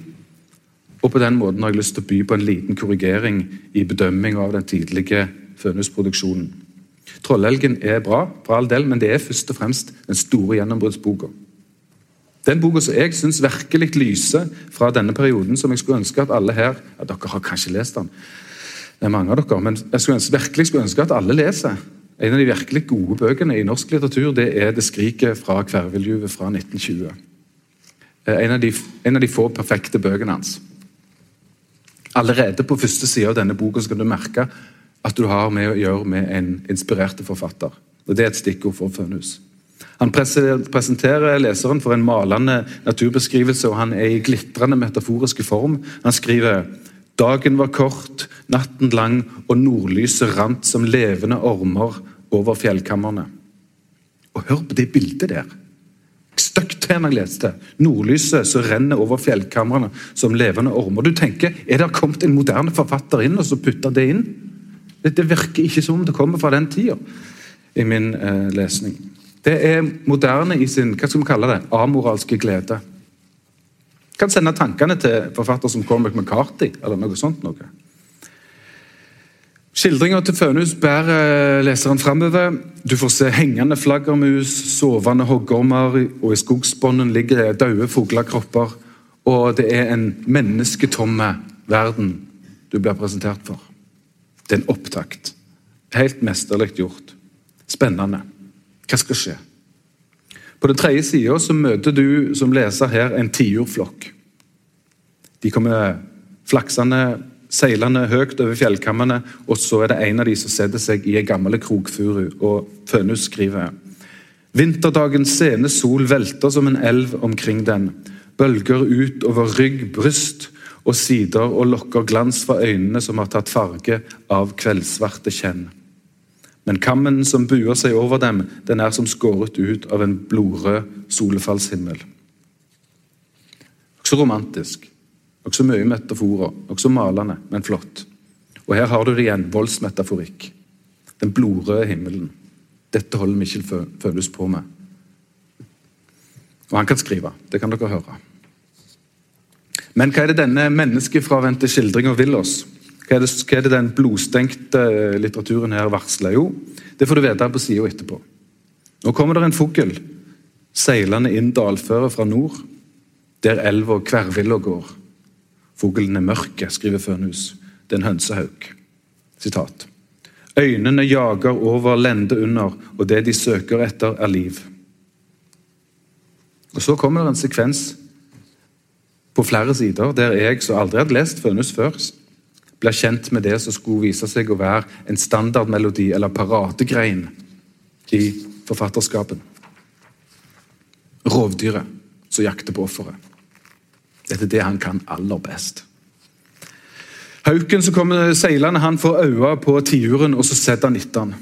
Og på den måten har jeg lyst til å by på en liten korrigering i bedømming av den tidlige Fønhus-produksjonen. Trollelgen er bra, for all del, men det er først og fremst den store gjennombruddsboka. Den boka som jeg syns virkelig lyser fra denne perioden, som jeg skulle ønske at alle her ja, Dere har kanskje lest den, det er mange av dere, men jeg skulle ønske, virkelig skulle ønske at alle leser. En av de virkelig gode bøkene i norsk litteratur det er 'Det skriket fra kverveljuvet' fra 1920. Eh, en av, de, en av de få perfekte bøkene hans. Allerede på første side av denne boka skal du merke at du har med å gjøre med en inspirerte forfatter. Og Det er et stikkord for Fønhus. Han presenterer leseren for en malende naturbeskrivelse, og han er i glitrende metaforiske form. Han skriver Dagen var kort, natten lang, og nordlyset rant som levende ormer over fjellkammerne. Og hør på det bildet der. Støkt til jeg leste. Nordlyset som renner over fjellkamrene som levende ormer. Du tenker, Er det kommet en moderne forfatter inn og så putta det inn? Dette virker ikke som det kommer fra den tida, i min eh, lesning. Det er moderne i sin hva skal vi kalle det, amoralske glede. Kan sende tankene til forfatter som Cormac McCarthy eller noe sånt. noe. Skildringa til Fønhus bærer leseren framover. Du får se hengende flaggermus, sovende hoggormer, og i skogsbunnen ligger det døde fuglekropper. Og det er en mennesketomme verden du blir presentert for. Det er en opptakt. Helt mesterlig gjort. Spennende. Hva skal skje? På den tredje sida møter du som leser her en tiurflokk. De kommer flaksende, seilende høyt over fjellkammene, og så er det en av de som setter seg i ei gammel krokfuru. Og Fønhus skriver Vinterdagens sene sol velter som en elv omkring den. Bølger ut over rygg, bryst og sider og lokker glans fra øynene som har tatt farge av kveldssvarte kjenn. Men kammen som buer seg over dem, den er som skåret ut av en blodrød solfallshimmel. Også romantisk, også mye metaforer, også malende, men flott. Og her har du det igjen, voldsmetaforikk. Den blodrøde himmelen. Dette holder Mikkjel Følhus på med. Og han kan skrive, det kan dere høre. Men hva er det denne menneskefravendte skildringa vil oss? Hva er, det, hva er, det, den blodstengte litteraturen her varsler? Jo, det får du vite på sida etterpå. Nå kommer det en fugl seilende inn dalføret fra nord, der elva Kvervilla går. Fuglen er mørke, skriver Fønhus. Det er en hønsehauk. Sitat. Øynene jager over lende under, og det de søker etter, er liv. Og Så kommer det en sekvens på flere sider, der jeg, som aldri hadde lest Fønhus før, ble kjent med det som skulle vise seg å være en standardmelodi eller paradegrein i forfatterskapen. Rovdyret som jakter på offeret. Dette er det han kan aller best. Hauken som kommer seilende, han får øye på tiuren, og så setter han etter.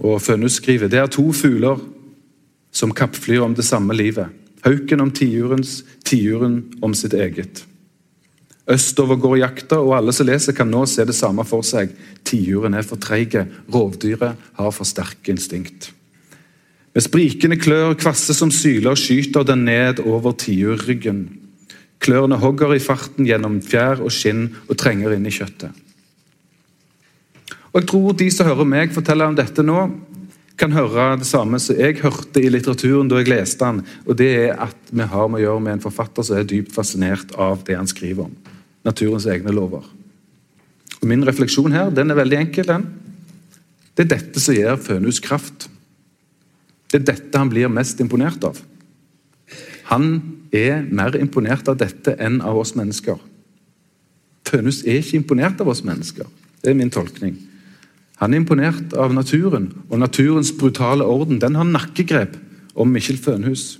Og Fønhus skriver det er to fugler som kappflyr om det samme livet. Hauken om tiurens, tiuren om sitt eget. Østover går jakta, og alle som leser, kan nå se det samme for seg. Tiuren er for treige, rovdyret har for sterke instinkt. Med sprikende klør, kvasse som syler, skyter den ned over tiurryggen. Klørne hogger i farten gjennom fjær og skinn og trenger inn i kjøttet. Og Jeg tror de som hører meg fortelle om dette nå, kan høre det samme som jeg hørte i litteraturen da jeg leste den, og det er at vi har med å gjøre med en forfatter som er dypt fascinert av det han skriver om. Naturens egne lover. Og Min refleksjon her den er veldig enkel. den. Det er dette som gir Fønhus kraft. Det er dette han blir mest imponert av. Han er mer imponert av dette enn av oss mennesker. Fønhus er ikke imponert av oss mennesker. Det er min tolkning. Han er imponert av naturen, og naturens brutale orden den har nakkegrep om Mikkjel Fønhus.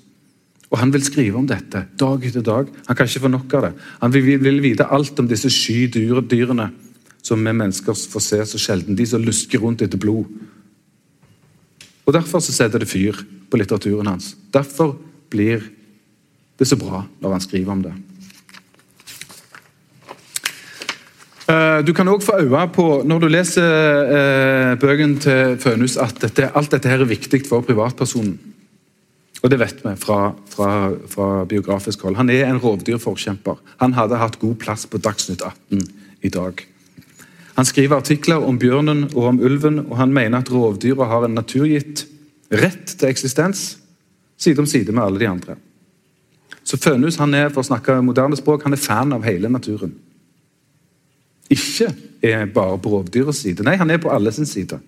Og Han vil skrive om dette dag etter dag. Han kan ikke få nok av det. Han vil, vil vite alt om disse sky dyrene som vi mennesker får se så sjelden. De som lusker rundt etter blod. Og Derfor så setter det fyr på litteraturen hans. Derfor blir det så bra når han skriver om det. Eh, du kan òg få øye på, når du leser eh, bøkene til Fønhus, at dette, alt dette her er viktig for privatpersonen. Og det vet vi fra, fra, fra, biografisk hold. Han er en rovdyrforkjemper. Han hadde hatt god plass på Dagsnytt 18 i dag. Han skriver artikler om bjørnen og om ulven, og han mener at rovdyra har en naturgitt rett til eksistens, side om side med alle de andre. Så Fønhus han er for å snakke moderne språk, han er fan av hele naturen ikke er bare på rovdyrets side. Nei, han er på alle sin side.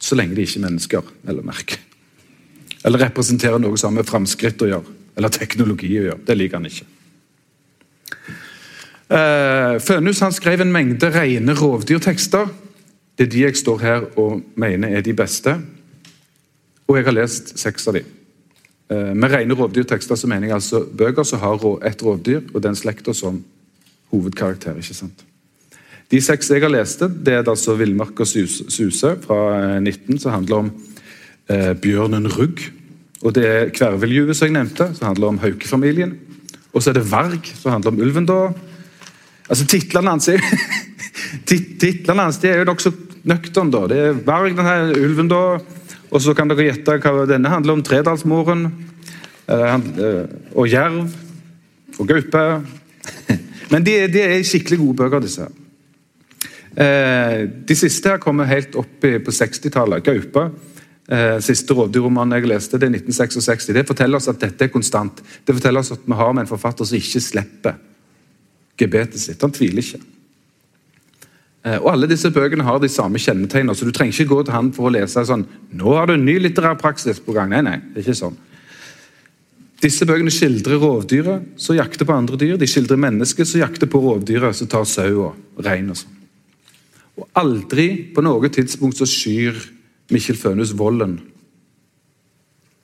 Så lenge de ikke er mennesker, eller merke. Eller representerer noe som har med framskritt å gjøre, eller teknologi å gjøre. Det liker han ikke. Uh, Fønhus han skrev en mengde rene rovdyrtekster. Det er de jeg står her og mener er de beste. Og jeg har lest seks av dem. Uh, med rene rovdyrtekster så mener jeg altså bøker som har et rovdyr og den slekta som hovedkarakter. ikke sant? De seks jeg har lest, det er altså 'Villmark og suse' fra 19, som handler om eh, bjørnen Rugg. Og det er 'Kverveljuvet', som jeg nevnte, som handler om haukefamilien. Og så er det 'Varg', som handler om ulven. da. Altså, Titlene hans er, titlene hans er jo nokså nøkterne. da. Det er 'Varg', denne ulven, da. Og så kan dere gjette hva denne handler om. Tredalsmoren. Eh, eh, og jerv. Og gaupe. Men de, de er skikkelig gode bøker, disse. her. Eh, de siste her kommer helt opp på 60-tallet. Gaupa. Eh, siste rovdyrromanen jeg leste, det er 1966. Det forteller oss at dette er konstant. Det forteller oss at vi har med en forfatter som ikke slipper gebetet sitt. Han tviler ikke. Eh, og Alle disse bøkene har de samme kjennetegnene, så du trenger ikke gå til han for å lese sånn 'Nå har du en ny litterær praksis på gang.' Nei, nei, det er ikke sånn. Disse bøkene skildrer rovdyret som jakter på andre dyr. De skildrer mennesket som jakter på rovdyret som tar sau og rein. Og sånn. Og aldri på noe tidspunkt så skyr Mikkjel Fønhus volden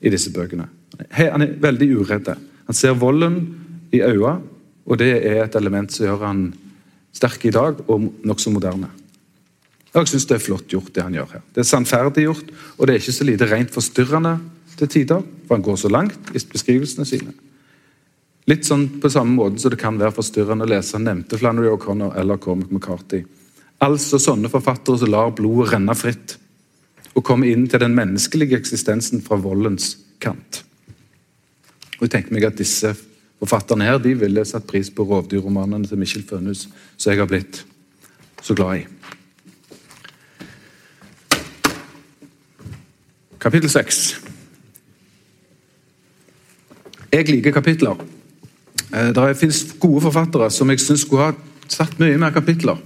i disse bøkene. Han er veldig uredd. Han ser volden i øynene, og det er et element som gjør han sterk i dag og nokså moderne. Jeg syns det er flott gjort, det han gjør her. Det er sannferdig gjort, og det er ikke så lite rent forstyrrende til tider, for han går så langt i beskrivelsene sine. Litt sånn på samme måte som det kan være forstyrrende å lese nevnte Flannery O'Connor eller Cormac McCarthy. Altså sånne forfattere som lar blodet renne fritt og komme inn til den menneskelige eksistensen fra voldens kant. Og jeg tenker meg at disse forfatterne her, de ville satt pris på rovdyrromanene til Michel Fønhus, som jeg har blitt så glad i. Kapittel 6. Jeg liker kapitler. Eh, det finnes gode forfattere som jeg syns skulle ha satt mye mer kapitler.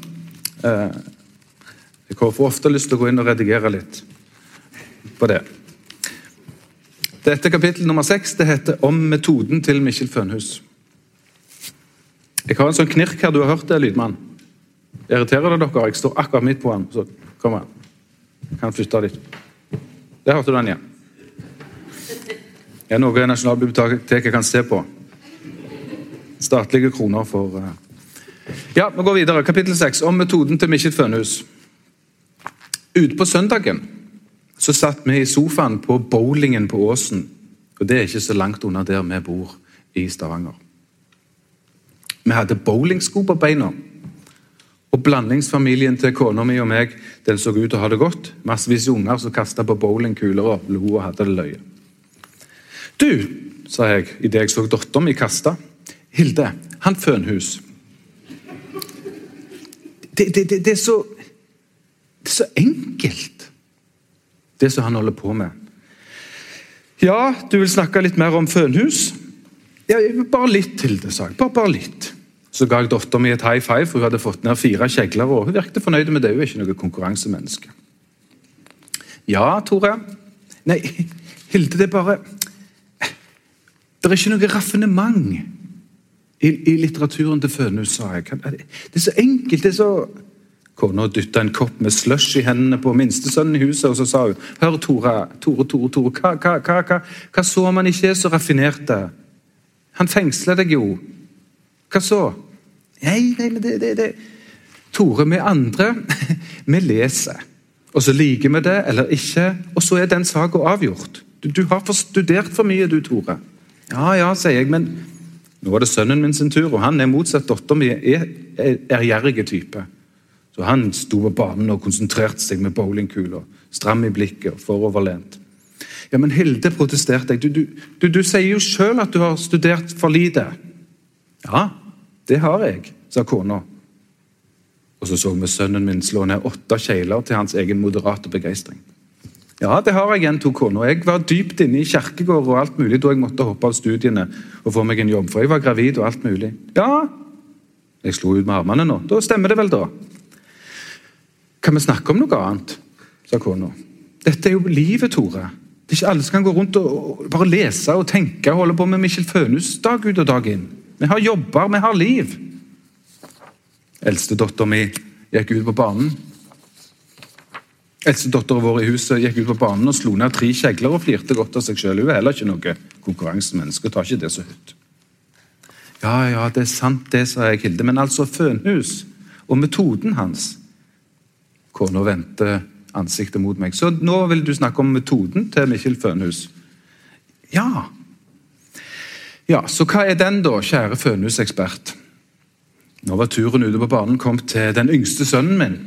Eh, jeg får ofte lyst til å gå inn og redigere litt på det. Dette kapittel nummer seks det heter 'Om metoden til Mikkjel Fønhus'. Jeg har en sånn knirk her. Du har hørt det, lydmann? Irriterer det dere? Jeg står akkurat midt på den. Så kom her. Kan flytte litt. Der hørte du den igjen. Det er noe Nasjonalbiblioteket kan se på. Statlige kroner for uh... Ja, vi går videre. Kapittel 6, om metoden til Mikkjel Fønhus. Ute på søndagen så satt vi i sofaen på bowlingen på Åsen. Og Det er ikke så langt unna der vi bor i Stavanger. Vi hadde bowlingsko på beina. Og blandingsfamilien til kona mi og meg den så ut til å ha det godt. Massevis unger som kasta på bowlingkuler og lo og hadde det løye. Du, sa jeg idet jeg så dattera mi kaste. Hilde, han Fønhus. Det, det, det, er så Det er så enkelt det som han holder på med. Ja, du vil snakke litt mer om fønhus? Ja, bare litt til det, sa jeg. Bare, bare litt. Så ga jeg dattera mi et high five, for hun hadde fått ned fire kjegler. og Hun virket fornøyd med det. Hun er ikke noe konkurransemenneske. Ja, Tore. Nei, Hilde, det er bare Det er ikke noe raffinement i, i litteraturen til Fønhus, sa jeg. Det er så enkelt. det er så... Kona dytta en kopp med slush i hendene på minstesønnen i huset, og så sa hun Hør, Tore, Tore, Tore, Tore hva, hva, hva, hva, hva så man ikke er så raffinerte? Han fengsler deg jo. Hva så? Nei, nei, det, det, det. Tore, vi andre, vi leser. Og så liker vi det eller ikke, og så er den saka avgjort. Du, du, har studert for mye, du, Tore. Ja, ja, sier jeg, men nå var det sønnen min sin tur, og han er motsatt datteren min, er ærgjerrig type. Så han sto på banen og konsentrerte seg med bowlingkula, stram i blikket og foroverlent. Ja, men Hilde, protesterte jeg. Du, du, du, sier jo sjøl at du har studert for lite. Ja, det har jeg, sa kona. Og så så vi sønnen min slå ned åtte kjegler til hans egen moderate begeistring. Ja, det har jeg, gjentok kona. Jeg var dypt inne i kirkegård og alt mulig da jeg måtte hoppe av studiene og få meg en jobb, for jeg var gravid og alt mulig. Ja, jeg slo ut med armene nå. Da stemmer det vel, da. Kan vi snakke om noe annet? sa kona. Dette er jo livet, Tore. Det er ikke alle som kan gå rundt og bare lese og tenke og holde på med Mikkjel Fønhus dag ut og dag inn. Vi har jobber, vi har liv. Eldstedattera mi gikk ut på banen. Eldstedattera vår i huset gikk ut på banen og slo ned tre kjegler og flirte godt av seg sjøl. Hun er heller ikke noe konkurransemenneske tar ikke det så høyt. Ja, ja, det er sant det, sa jeg, Hilde, men altså Fønhus og metoden hans Kona vendte ansiktet mot meg. Så nå vil du snakke om metoden til Mikkjel Fønhus. Ja. Ja, Så hva er den, da, kjære Fønhus-ekspert? Nå var turen ute på banen kommet til den yngste sønnen min.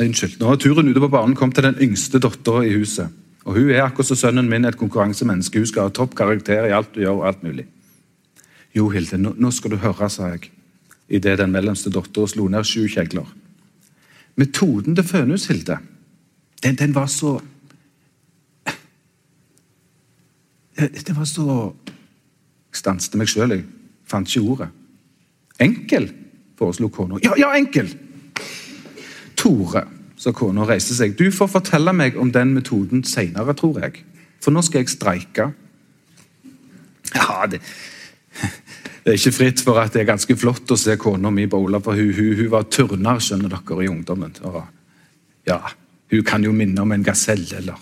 Unnskyld. Nå har turen ute på banen kommet til den yngste dattera i huset. Og Hun er akkurat som sønnen min et konkurransemenneske. Hun skal ha topp karakter i alt du gjør. og alt mulig. Jo, Hilde, nå, nå skal du høre, sa jeg idet den mellomste dattera slo ned sju kjegler. metoden til Fønhus, Hilde, den, den var så Den var så stanset meg sjøl, jeg fant ikke ordet. Enkel, foreslo kona. Ja, ja, enkel! Tore, sa kona og reiste seg. Du får fortelle meg om den metoden seinere, tror jeg. For nå skal jeg streike. Ja, det, det er ikke fritt for at det er ganske flott å se kona mi bowle, for hun, hun, hun var turner, skjønner dere, i ungdommen. Ja, Hun kan jo minne om en gasell eller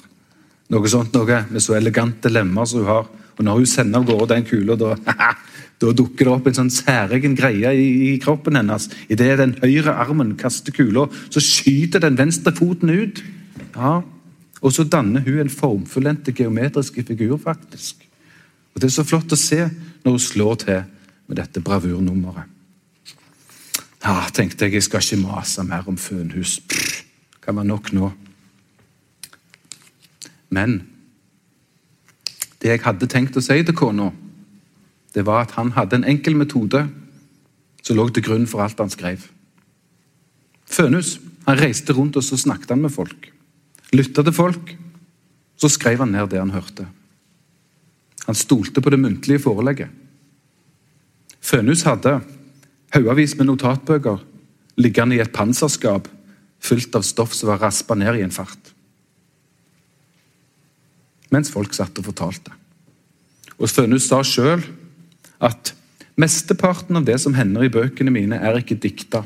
noe sånt noe, med så elegante lemmer som hun har. Og Når hun sender av gårde den kula, da, da dukker det opp en sånn særegen greie i, i kroppen hennes. Idet den høyre armen kaster kula, så skyter den venstre foten ut. Ja, Og så danner hun en formfullendt geometriske figur, faktisk. Og Det er så flott å se når hun slår til med dette bravurnummeret. Ja, tenkte jeg, jeg skal ikke mase mer om fønhus. Pff, kan være nok nå. Men det jeg hadde tenkt å si til kona, det var at han hadde en enkel metode som lå til grunn for alt han skrev. Fønhus han reiste rundt og så snakket han med folk. Lytta til folk. Så skrev han ned det han hørte. Han stolte på det muntlige forelegget. Fønhus hadde haugevis med notatbøker liggende i et panserskap fylt av stoff som var raspa ned i en fart. Mens folk satt og fortalte. Og Fønhus sa sjøl at mesteparten av det som hender i bøkene mine, er ikke dikta.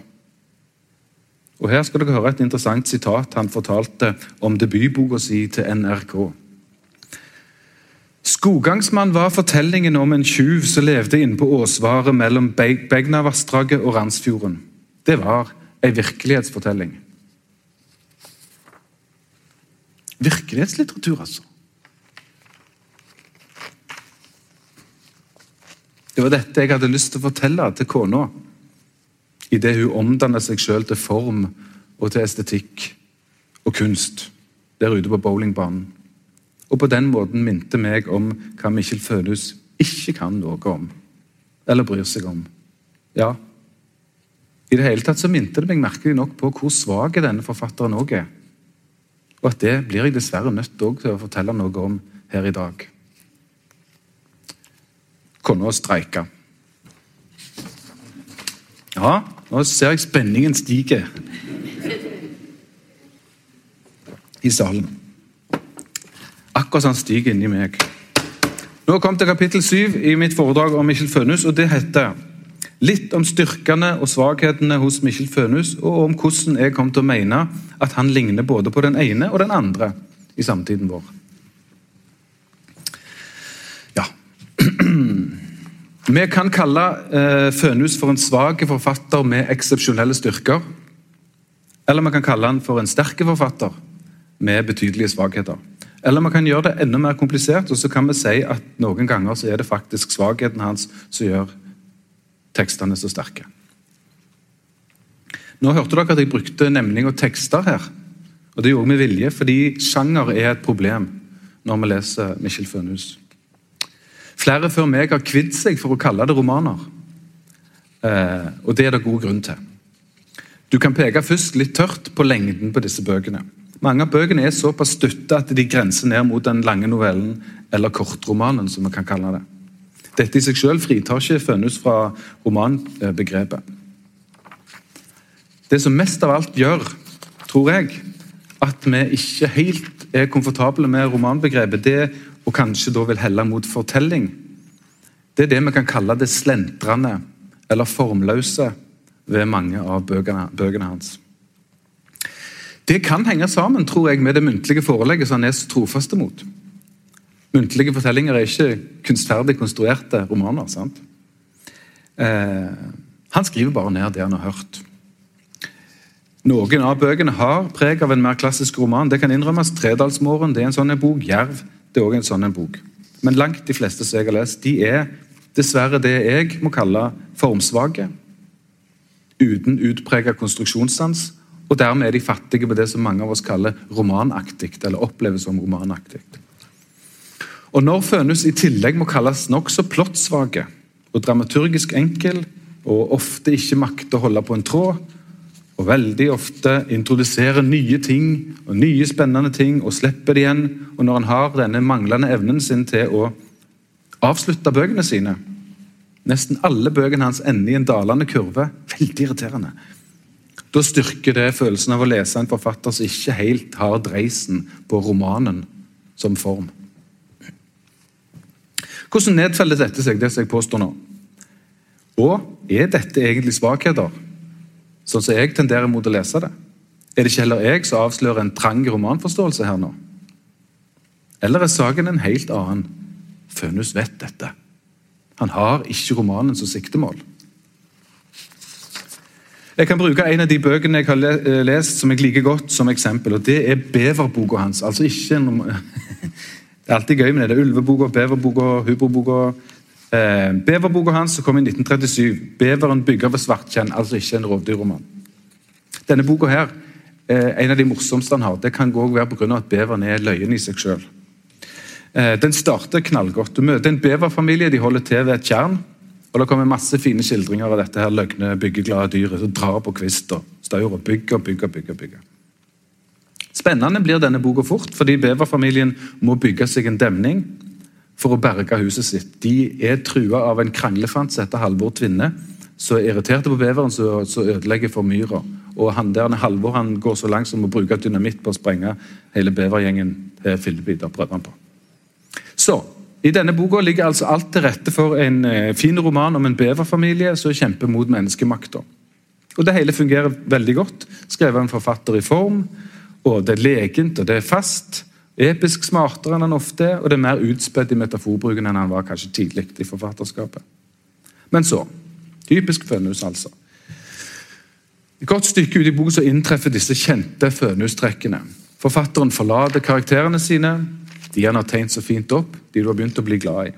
Og Her skal dere høre et interessant sitat han fortalte om debutboka si til NRK. Skogangsmann var fortellingen om en tjuv som levde inne på Åsvaret mellom Begnavassdraget og Randsfjorden. Det var ei virkelighetsfortelling. Virkelighetslitteratur, altså. Det var dette jeg hadde lyst til å fortelle til kona idet hun omdanner seg sjøl til form og til estetikk og kunst der ute på bowlingbanen. Og på den måten minte meg om hva Mikkel Fønhus ikke kan noe om, eller bryr seg om. Ja, i det hele tatt så minte det meg merkelig nok på hvor svak denne forfatteren òg er. Og at det blir jeg dessverre nødt til å fortelle noe om her i dag. Kona streike. Ja, nå ser jeg spenningen stige i salen. Akkurat som han stiger inni meg. Nå kom til kapittel 7 i mitt foredrag om Mikkjel Fønhus, og det heter Litt om styrkene og svakhetene hos Mikkjel Fønhus, og om hvordan jeg kom til å mene at han ligner både på den ene og den andre i samtiden vår. Vi kan kalle eh, Fønhus for en svak forfatter med eksepsjonelle styrker. Eller vi kan kalle han for en sterk forfatter med betydelige svakheter. Eller vi kan gjøre det enda mer komplisert, og så kan vi si at noen ganger så er det faktisk svakheten hans som gjør tekstene så sterke. Nå hørte dere at jeg brukte nemning og tekster her. Og Det gjorde vi med vilje, fordi sjanger er et problem når vi leser Michel Fønhus. Flere før meg har kvidd seg for å kalle det romaner. Eh, og det er det god grunn til. Du kan peke først litt tørt på lengden på disse bøkene. Mange av bøkene er såpass stutte at de grenser ned mot den lange novellen, eller kortromanen, som vi kan kalle det. Dette i seg selv fritar ikke Fønhus fra romanbegrepet. Det som mest av alt gjør, tror jeg, at vi ikke helt er komfortable med romanbegrepet, det og kanskje da vil helle mot fortelling, det er det vi kan kalle det slentrende eller formløse ved mange av bøkene, hans. Det kan henge sammen tror jeg, med det muntlige forelegget som han er så trofast mot. Muntlige fortellinger er ikke kunstferdig konstruerte romaner. sant? Eh, han skriver bare ned det han har hørt. Noen av bøkene har preg av en mer klassisk roman. Det kan innrømmes. 'Tredalsmåren' det er en sånn bok. 'Jerv' det er òg en sånn en bok. Men langt de fleste som jeg har lest, de er dessverre det jeg må kalle formsvake. Uten utpreget konstruksjonssans. Og dermed er de fattige på det som mange av oss kaller romanaktig, eller oppleves som romanaktig. Og Når Fønhus i tillegg må kalles nokså plottsvake og dramaturgisk enkel, og ofte ikke makter å holde på en tråd, og veldig ofte introduserer nye ting og nye spennende ting og slipper det igjen. Og når han har denne manglende evnen sin til å avslutte bøkene sine Nesten alle bøkene hans ender i en dalende kurve. Veldig irriterende. Da styrker det følelsen av å lese en forfatter som ikke helt har dreisen på romanen som form. Hvordan nedfeller dette seg, det som jeg påstår nå? Og er dette egentlig svakheter? Sånn som jeg tenderer mot å lese det? Er det ikke heller jeg som avslører en trang romanforståelse her nå? Eller er saken en helt annen? Fønhus vet dette. Han har ikke romanen som siktemål. Jeg kan bruke en av de bøkene jeg har eh, lest som jeg liker godt som eksempel. og Det er beverboka hans. Altså ikke Det er alltid gøy med det. det er Ulveboka, beverboka, hubroboka Eh, Beverboka hans som kom i 1937. 'Beveren bygger ved Svartkjenn', altså ikke en rovdyrroman. Denne boka her, eh, en av de morsomste han har. Det kan også være pga. at beveren er løyen i seg sjøl. Eh, den starter knallgodt. Du møter en beverfamilie. De holder til ved et tjern. Og Det kommer masse fine skildringer av dette her løgne, byggeglade dyret som drar på kvist og staur og bygger, bygger, bygger. bygger. Spennende blir denne boka fort, fordi beverfamilien må bygge seg en demning for å berge huset sitt. De er trua av en kranglefant som heter Halvor Tvinne, som er irriterte på beveren som ødelegger for myra. Og han der, Halvor han går så langt som å bruke dynamitt på å sprenge hele bevergjengen til fillebiter. prøver han på. Så, I denne boka ligger altså alt til rette for en eh, fin roman om en beverfamilie som kjemper mot menneskemakta. Og Det hele fungerer veldig godt. Skrevet av en forfatter i form. og Det er legent og det er fast. Episk smartere enn han ofte er, og det er mer utspedd i metaforbruken enn han var kanskje tidlig i forfatterskapet. Men så Typisk Fønhus, altså. Et godt stykke ut i boka inntreffer disse kjente Fønhus-trekkene. Forfatteren forlater karakterene sine, de han har tegnet så fint opp, de du har begynt å bli glad i.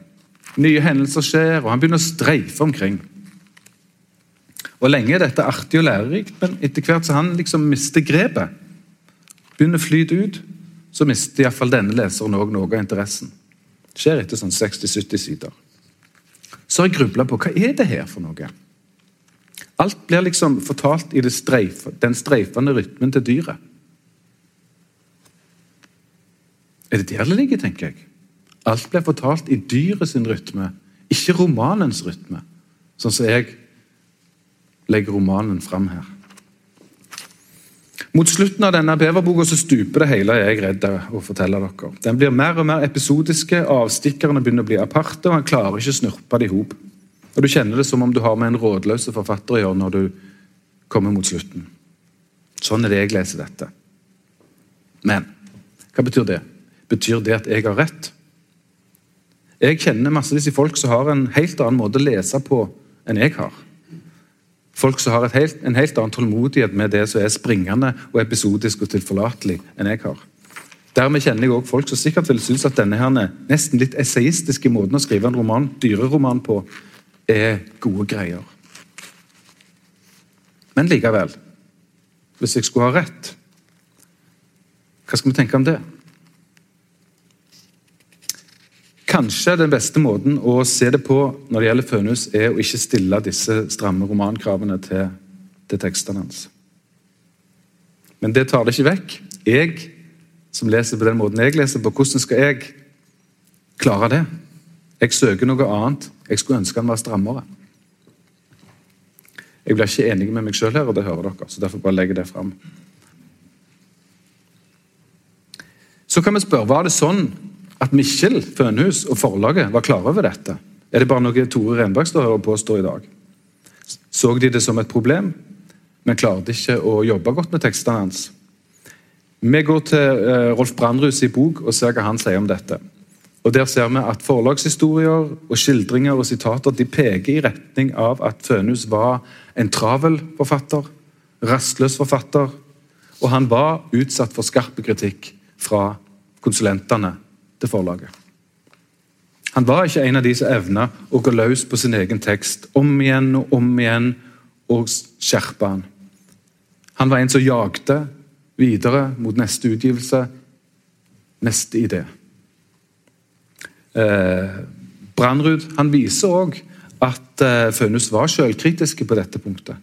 Nye hendelser skjer, og han begynner å streife omkring. Og Lenge er dette artig og lærerikt, men etter hvert så han liksom mister grepet. Begynner å flyte ut, så mister iallfall denne leseren også noe av interessen. Det skjer etter sånn 60-70 sider. Så har jeg grubla på hva er det her for noe. Alt blir liksom fortalt i streif, den streifende rytmen til dyret. Er det der det ligger, tenker jeg? Alt blir fortalt i dyret sin rytme, ikke romanens rytme, sånn som jeg legger romanen fram her. Mot slutten av denne beverboka stuper det hele, er jeg redd å fortelle dere. Den blir mer og mer episodiske, avstikkerne begynner å bli aparte, og han klarer ikke å snurpe det i hop. Du kjenner det som om du har med en rådløs forfatter å gjøre når du kommer mot slutten. Sånn er det jeg leser dette. Men hva betyr det? Betyr det at jeg har rett? Jeg kjenner massevis av folk som har en helt annen måte å lese på enn jeg har. Folk som har helt, en helt annen tålmodighet med det som er springende og episodisk og tilforlatelig enn jeg har. Dermed kjenner jeg også folk som sikkert vil synes at denne her nesten litt essayistiske måten å skrive en roman, dyreroman på, er gode greier. Men likevel, hvis jeg skulle ha rett, hva skal vi tenke om det? Kanskje den beste måten å se det på når det gjelder Fønhus, er å ikke stille disse stramme romankravene til, til tekstene hans. Men det tar det ikke vekk. Jeg som leser på den måten jeg leser på, hvordan skal jeg klare det? Jeg søker noe annet. Jeg skulle ønske han var strammere. Jeg blir ikke enig med meg sjøl her, og det hører dere. så derfor bare legger jeg det frem. Så kan vi spørre var det sånn at Mikkjel Fønhus og forlaget var klare over dette? Er det bare noe Tore Renberg står og påstår i dag? Så de det som et problem, men klarte ikke å jobbe godt med tekstene hans? Vi går til uh, Rolf Brandrus i bok og ser hva han sier om dette. Og Der ser vi at forlagshistorier og skildringer og sitater de peker i retning av at Fønhus var en travel forfatter, rastløs forfatter, og han var utsatt for skarp kritikk fra konsulentene til forlaget. Han var ikke en av de som evna å gå løs på sin egen tekst om igjen og om igjen og skjerpe han. Han var en som jagde videre mot neste utgivelse, neste idé. Eh, Brandrud han viser òg at eh, Fønhus var selvkritiske på dette punktet.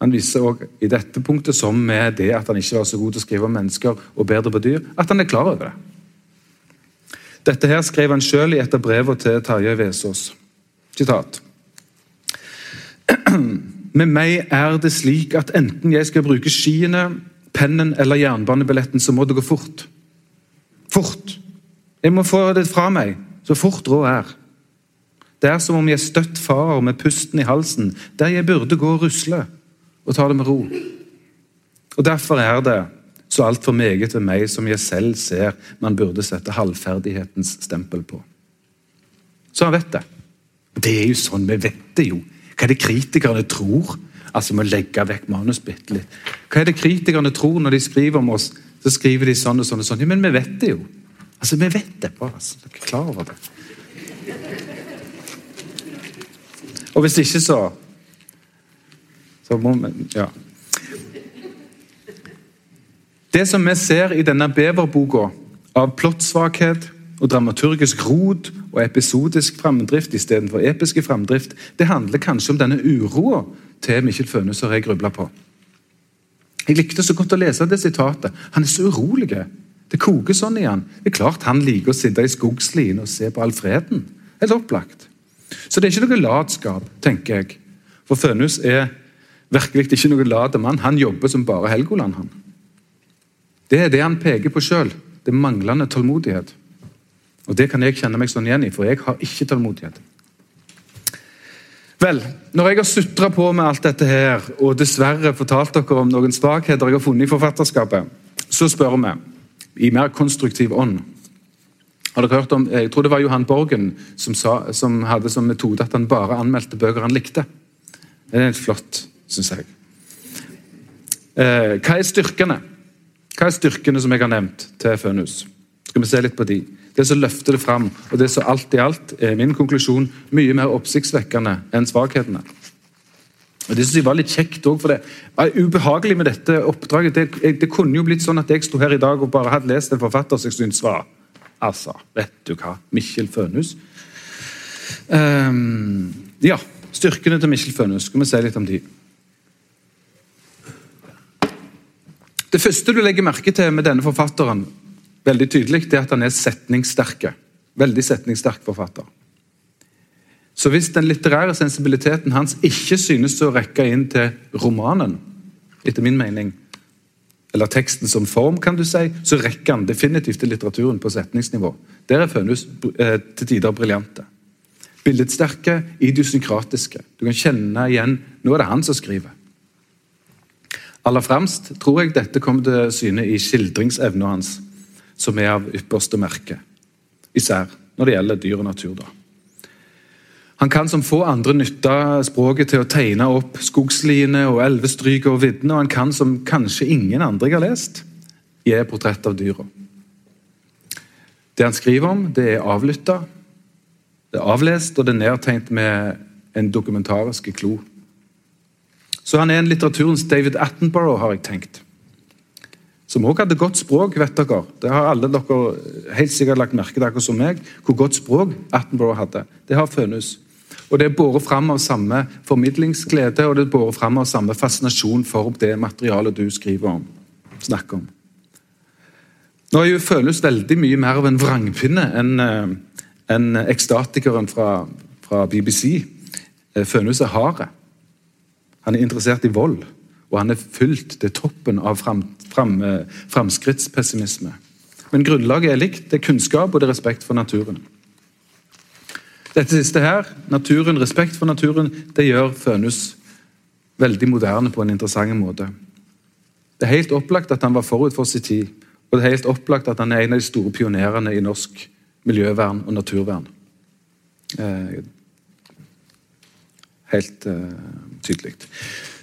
Han viser også i dette punktet, som med det at han ikke var så god til å skrive om mennesker og bedre på dyr, at han er klar over det. Dette her skrev han sjøl i et av brevene til Tarjei Vesaas. Sitat. Med meg er det slik at enten jeg skal bruke skiene, pennen eller jernbanebilletten, så må det gå fort. Fort! Jeg må få det fra meg, så fort råd er. Det er som om jeg støtt farer med pusten i halsen, der jeg burde gå og rusle og ta det med ro. Og Derfor er det så altfor meget ved meg som jeg selv ser man burde sette halvferdighetens stempel på. Så han vet det. Det er jo sånn, vi vet det jo. Hva er det kritikerne tror? Altså, Vi legge vekk manus bitte litt. Hva er det kritikerne tror når de skriver om oss? Så skriver de sånn og sånn og sånn. Ja, men vi vet det jo. Altså, Vi vet det bare. Altså. Dere er klar over det. Og hvis ikke, så Så må vi Ja. Det som vi ser i denne beverboka av plottsvakhet og dramaturgisk rot og episodisk framdrift istedenfor episke framdrift, det handler kanskje om denne uroa til Mikkjel Fønhus og jeg grubla på. Jeg likte så godt å lese det sitatet. Han er så urolig. Det koker sånn i han. Det er klart Han liker å sitte i skogslien og se på Alfreden. Helt opplagt. Så det er ikke noe latskap, tenker jeg. For Fønhus er virkelig ikke noe lat mann. Han jobber som bare Helgoland. han. Det er det han peker på sjøl. Det er manglende tålmodighet. Og Det kan jeg kjenne meg sånn igjen i, for jeg har ikke tålmodighet. Vel, når jeg har sutra på med alt dette her, og dessverre fortalt dere om noen svakheter jeg har funnet i forfatterskapet, så spør vi, i mer konstruktiv ånd Har dere hørt om, Jeg tror det var Johan Borgen som, sa, som hadde som metode at han bare anmeldte bøker han likte. Det er litt flott, syns jeg. Eh, hva er styrkene? Hva er styrkene som jeg har nevnt til Fønhus? Skal vi se litt på de. Det som løfter det fram, og det som alt i alt er min konklusjon mye mer oppsiktsvekkende enn svakhetene. Og Det synes jeg var litt kjekt også, for det var ubehagelig med dette oppdraget. Det, det, kunne jo blitt sånn at jeg sto her i dag og bare hadde lest en forfatter som jeg syntes var Altså, vet du hva? Mikkjel Fønhus. Um, ja, styrkene til Mikkjel Fønhus. Skal vi se litt om de. Det første du legger merke til med denne forfatteren, veldig tydelig, det er at han er setningssterke. Veldig setningssterk forfatter. Så hvis den litterære sensibiliteten hans ikke synes å rekke inn til romanen, etter min mening, eller teksten som form, kan du si, så rekker han definitivt til litteraturen på setningsnivå. Der er Fønhus eh, til tider briljante. Billedsterke, idiosynkratiske. Du kan kjenne igjen Nå er det han som skriver. Aller fremst tror jeg dette kommer til syne i skildringsevna hans, som er av ypperste merke. Især når det gjelder dyr og natur. da. Han kan som få andre nytte språket til å tegne opp skogsliene og elvestryket og viddene, og han kan som kanskje ingen andre jeg har lest, gi portrett av dyra. Det han skriver om, det er avlytta, det er avlest og det er nedtegnet med en dokumentarisk klo. Så han er en litteraturens David Attenborough, har jeg tenkt. Som også hadde godt språk, vet dere. Det har alle dere helt sikkert lagt merke til, akkurat som meg, hvor godt språk Attenborough hadde. Det har Fønhus. Og Det er båret fram av samme formidlingsglede og det er fram av samme fascinasjon for det materialet du skriver om. snakker om. Nå er jo Fønhus veldig mye mer av en vrangpinne enn eh, en ekstatikeren fra, fra BBC. Eh, Fønhus er hard. Han er interessert i vold, og han er fylt til toppen av fram, fram, eh, framskrittspessimisme. Men grunnlaget er likt. Det er kunnskap og det er respekt for naturen. Dette siste her, naturen, respekt for naturen, det gjør Fønhus veldig moderne på en interessant måte. Det er helt opplagt at han var forut for sin tid, og det er helt opplagt at han er en av de store pionerene i norsk miljøvern og naturvern. Eh, helt uh, tydelig.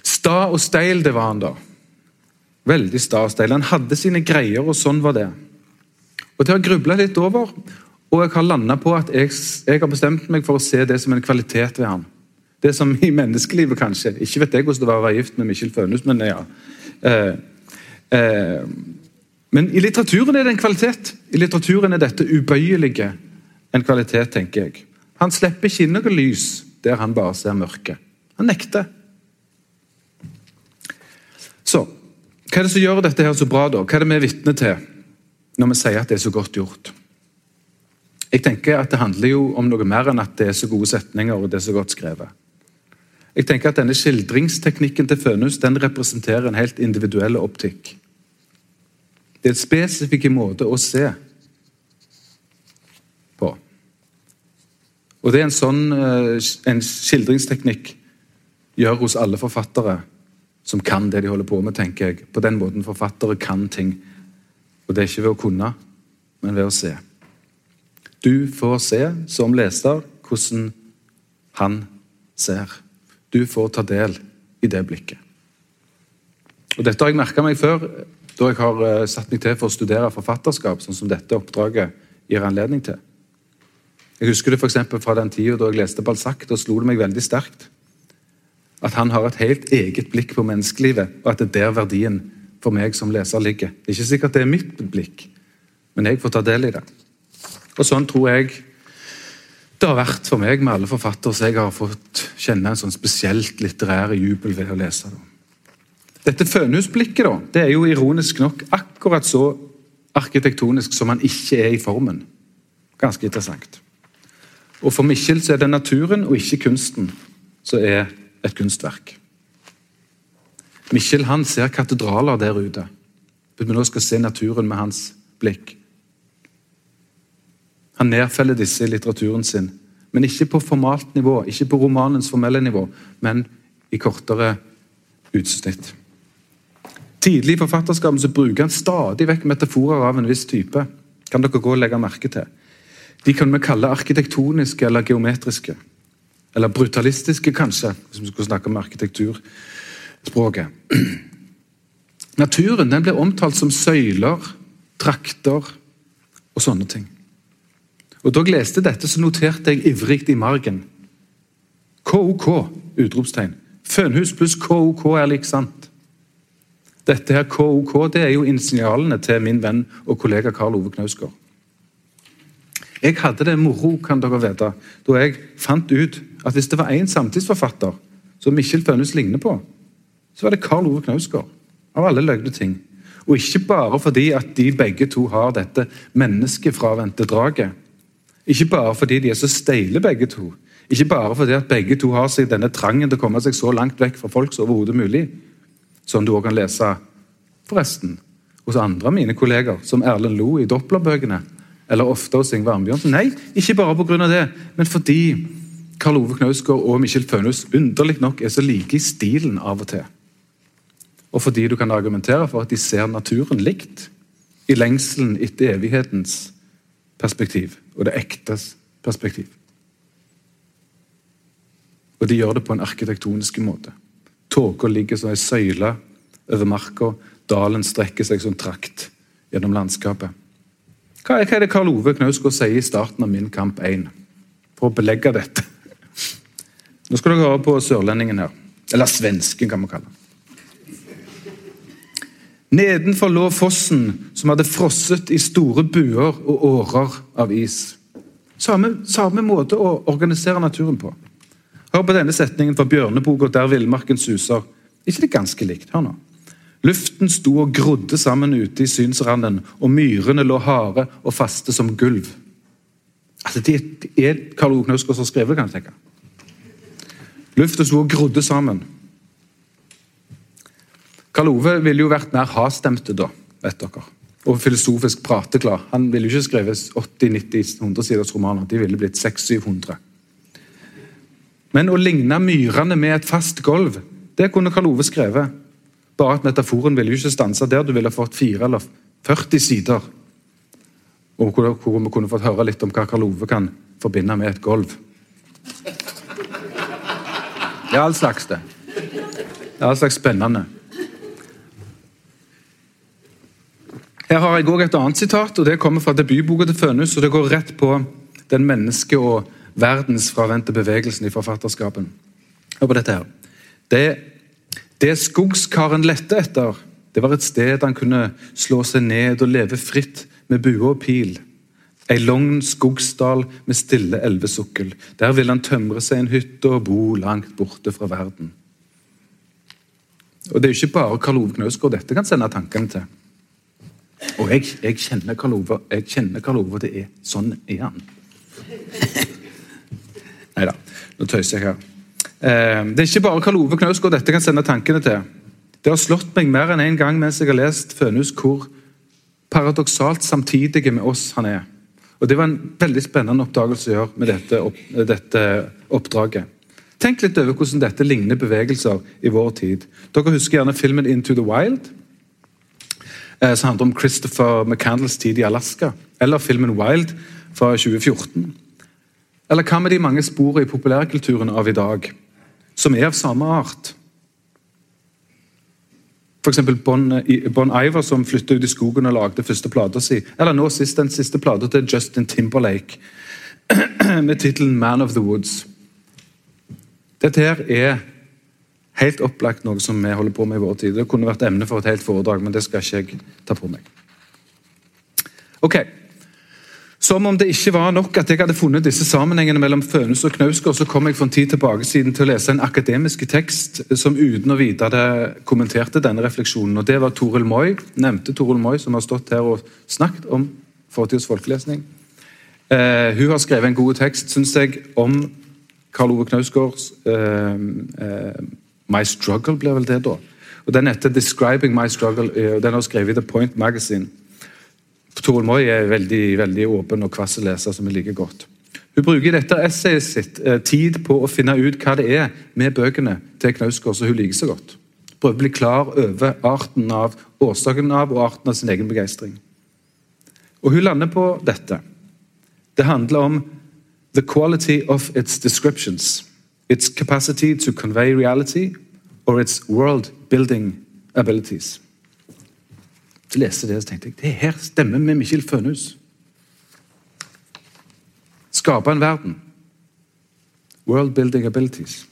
Sta og steil, det var han da. Veldig sta og steil. Han hadde sine greier, og sånn var det. Og Det har jeg grubla litt over, og jeg har landa på at jeg, jeg, har bestemt meg for å se det som en kvalitet ved han. Det som i menneskelivet, kanskje. Ikke vet jeg hvordan det var å være gift med Mikkjel Fønhus, men ja. Eh, eh, men i litteraturen er det en kvalitet. I litteraturen er dette ubøyelige en kvalitet, tenker jeg. Han slipper ikke inn noe lys der han bare ser mørket. Han nekter. Så Hva er det som gjør dette her så bra, da? Hva er det vi er vitne til når vi sier at det er så godt gjort? Jeg tenker at Det handler jo om noe mer enn at det er så gode setninger og det er så godt skrevet. Jeg tenker at Denne skildringsteknikken til Fønhus den representerer en helt individuell optikk. Det er en spesifikk måte å se på. Og det er en sånn eh, en skildringsteknikk gjør hos alle forfattere som kan det de holder på med, tenker jeg. På den måten forfattere kan ting. Og det er ikke ved å kunne, men ved å se. Du får se som leser hvordan han ser. Du får ta del i det blikket. Og Dette har jeg merka meg før, da jeg har eh, satt meg til for å studere forfatterskap, sånn som dette oppdraget gir anledning til. Jeg husker det for fra den tida da jeg leste Balzac. Da slo det meg veldig sterkt at han har et helt eget blikk på menneskelivet, og at det er der verdien for meg som leser ligger. Det er ikke sikkert det er mitt blikk, men jeg får ta del i det. Og Sånn tror jeg det har vært for meg med alle forfattere, så jeg har fått kjenne en sånn spesielt litterær jubel ved å lese. det. Dette fønhusblikket da, det er jo ironisk nok akkurat så arkitektonisk som han ikke er i formen. Ganske interessant. Og For Mikkjel så er det naturen og ikke kunsten som er et kunstverk. Mikkjel han ser katedraler der ute. Vi nå skal se naturen med hans blikk. Han nedfeller disse i litteraturen sin, men ikke på formalt nivå, ikke på romanens formelle nivå, men i kortere utsnitt. Tidlig i forfatterskapet så bruker han stadig vekk metaforer av en viss type. kan dere gå og legge merke til. De kan vi kalle arkitektoniske eller geometriske. Eller brutalistiske, kanskje, hvis vi skulle snakke om arkitekturspråket. Naturen den ble omtalt som søyler, trakter og sånne ting. Og Da jeg leste dette, så noterte jeg ivrig i margen. KOK! utropstegn. Fønhus pluss KOK er lik sant. Dette her KOK det er jo initialene til min venn og kollega Karl Ove Knausgård. Jeg hadde det moro kan dere vite, da jeg fant ut at hvis det var én samtidsforfatter som Mikkjel Fønhus ligner på, så var det Karl Ove Knausgård. Av alle løgne ting. Og ikke bare fordi at de begge to har dette menneskefravendte draget. Ikke bare fordi de er så steile, begge to. Ikke bare fordi at begge to har seg denne trangen til å komme seg så langt vekk fra folk som overhodet mulig. Som du òg kan lese, forresten, hos andre av mine kolleger, som Erlend Lo i Doppler-bøkene, eller ofte hos Ingvar Ambjørnsen. Nei, ikke bare pga. det, men fordi Karl Ove Knausgård og Mikkjel Fønhus underlig nok er så like i stilen av og til. Og fordi du kan argumentere for at de ser naturen likt i lengselen etter evighetens perspektiv og det ektes perspektiv. Og de gjør det på en arkitektonisk måte. Tåka ligger som ei søyle over marka, dalen strekker seg som trakt gjennom landskapet. Hva er, det Karl Ove Knausgård sier i starten av Min kamp 1? For å belegge dette. Nå skal dere høre på sørlendingen her. Eller svensken, kan man kalle den. Nedenfor lå fossen, som hadde frosset i store buer og årer av is. Samme, samme måte å organisere naturen på. Hør på denne setningen fra Bjørneboka 'Der villmarken suser'. ikke det ganske likt? Hør nå. Luften sto og grodde sammen ute i synsranden, og myrene lå harde og faste som gulv. Altså, Det er Karl Ove som har skrevet det, kan jeg tenke. Lufta sto og grodde sammen. Karl Ove ville jo vært mer hastemte da, vet dere. Og filosofisk prateklar. Han ville jo ikke skrevet 80-90-100 siders romaner. De ville blitt 600-700. Men å ligne myrene med et fast gulv, det kunne Karl Ove skrevet. Bare at metaforen ville jo ikke stanse der. Du ville fått fire eller 40 sider. Og hvor vi kunne fått høre litt om hva Karl Ove kan forbinde med et gulv. Det er all slags, det. Det er all slags spennende. Her har jeg også et annet sitat, og det kommer fra debutboka til Fønhus. og Det går rett på den menneske- og verdensfravendte bevegelsen i forfatterskapen. Hør på dette her. Det det skogskaren lette etter, det var et sted han kunne slå seg ned og leve fritt med bue og pil. Ei lang skogsdal med stille elvesukkel. Der vil han tømre seg en hytte og bo langt borte fra verden. Og det er jo ikke bare Karl Ove Knausgård dette kan sende tankene til. Og jeg, jeg kjenner Karl Ove, jeg kjenner Karl Ove, det er sånn er han. Nei da, nå tøyser jeg her. Eh, det er ikke bare Karl Ove Knausgård dette kan sende tankene til. Det har slått meg mer enn én en gang mens jeg har lest Fønhus hvor paradoksalt samtidig med oss han er. Og Det var en veldig spennende oppdagelse å gjøre med dette, opp, dette oppdraget. Tenk litt over hvordan dette ligner bevegelser i vår tid. Dere husker gjerne filmen 'Into the Wild', eh, som handler om Christopher McCandles tid i Alaska. Eller filmen 'Wild' fra 2014. Eller hva med de mange sporene i populærkulturen av i dag, som er av samme art? F.eks. Bon, bon Iver, som flytta ut i skogen og lagde første plata si. Eller nå sist den siste plata til Justin Timberlake med tittelen 'Man of the Woods'. Dette her er helt opplagt noe som vi holder på med i vår tid. Det kunne vært emne for et helt foredrag, men det skal ikke jeg ta på meg. Ok, Som om det ikke var nok at jeg hadde funnet disse sammenhengene mellom Fønhus og Knausgård, så kom jeg for en tid tilbake siden til å lese en akademisk tekst som uten å vite det kommenterte denne refleksjonen. og Det var Toril Moi, nevnte Toril Moi, som har stått her og snakket om fortids folkelesning. Eh, hun har skrevet en god tekst, syns jeg, om Karl Ove Knausgårds eh, eh, My Struggle, blir vel det da. Og Den heter 'Describing My Struggle', og den har skrevet i The Point Magazine. Toril Moi er veldig, veldig åpen og kvass leser, som vi liker godt. Hun bruker dette essayet sitt eh, tid på å finne ut hva det er med bøkene til Knausgård som hun liker så godt. Prøver å bli klar over arten av, årsaken av og arten av sin egen begeistring. Og hun lander på dette. Det handler om the quality of its descriptions. Its capacity to convey reality or its world-building abilities. Leste jeg det så tenkte jeg, det her stemmer med Mikkjel Fønhus. Skape en verden. World-building abilities.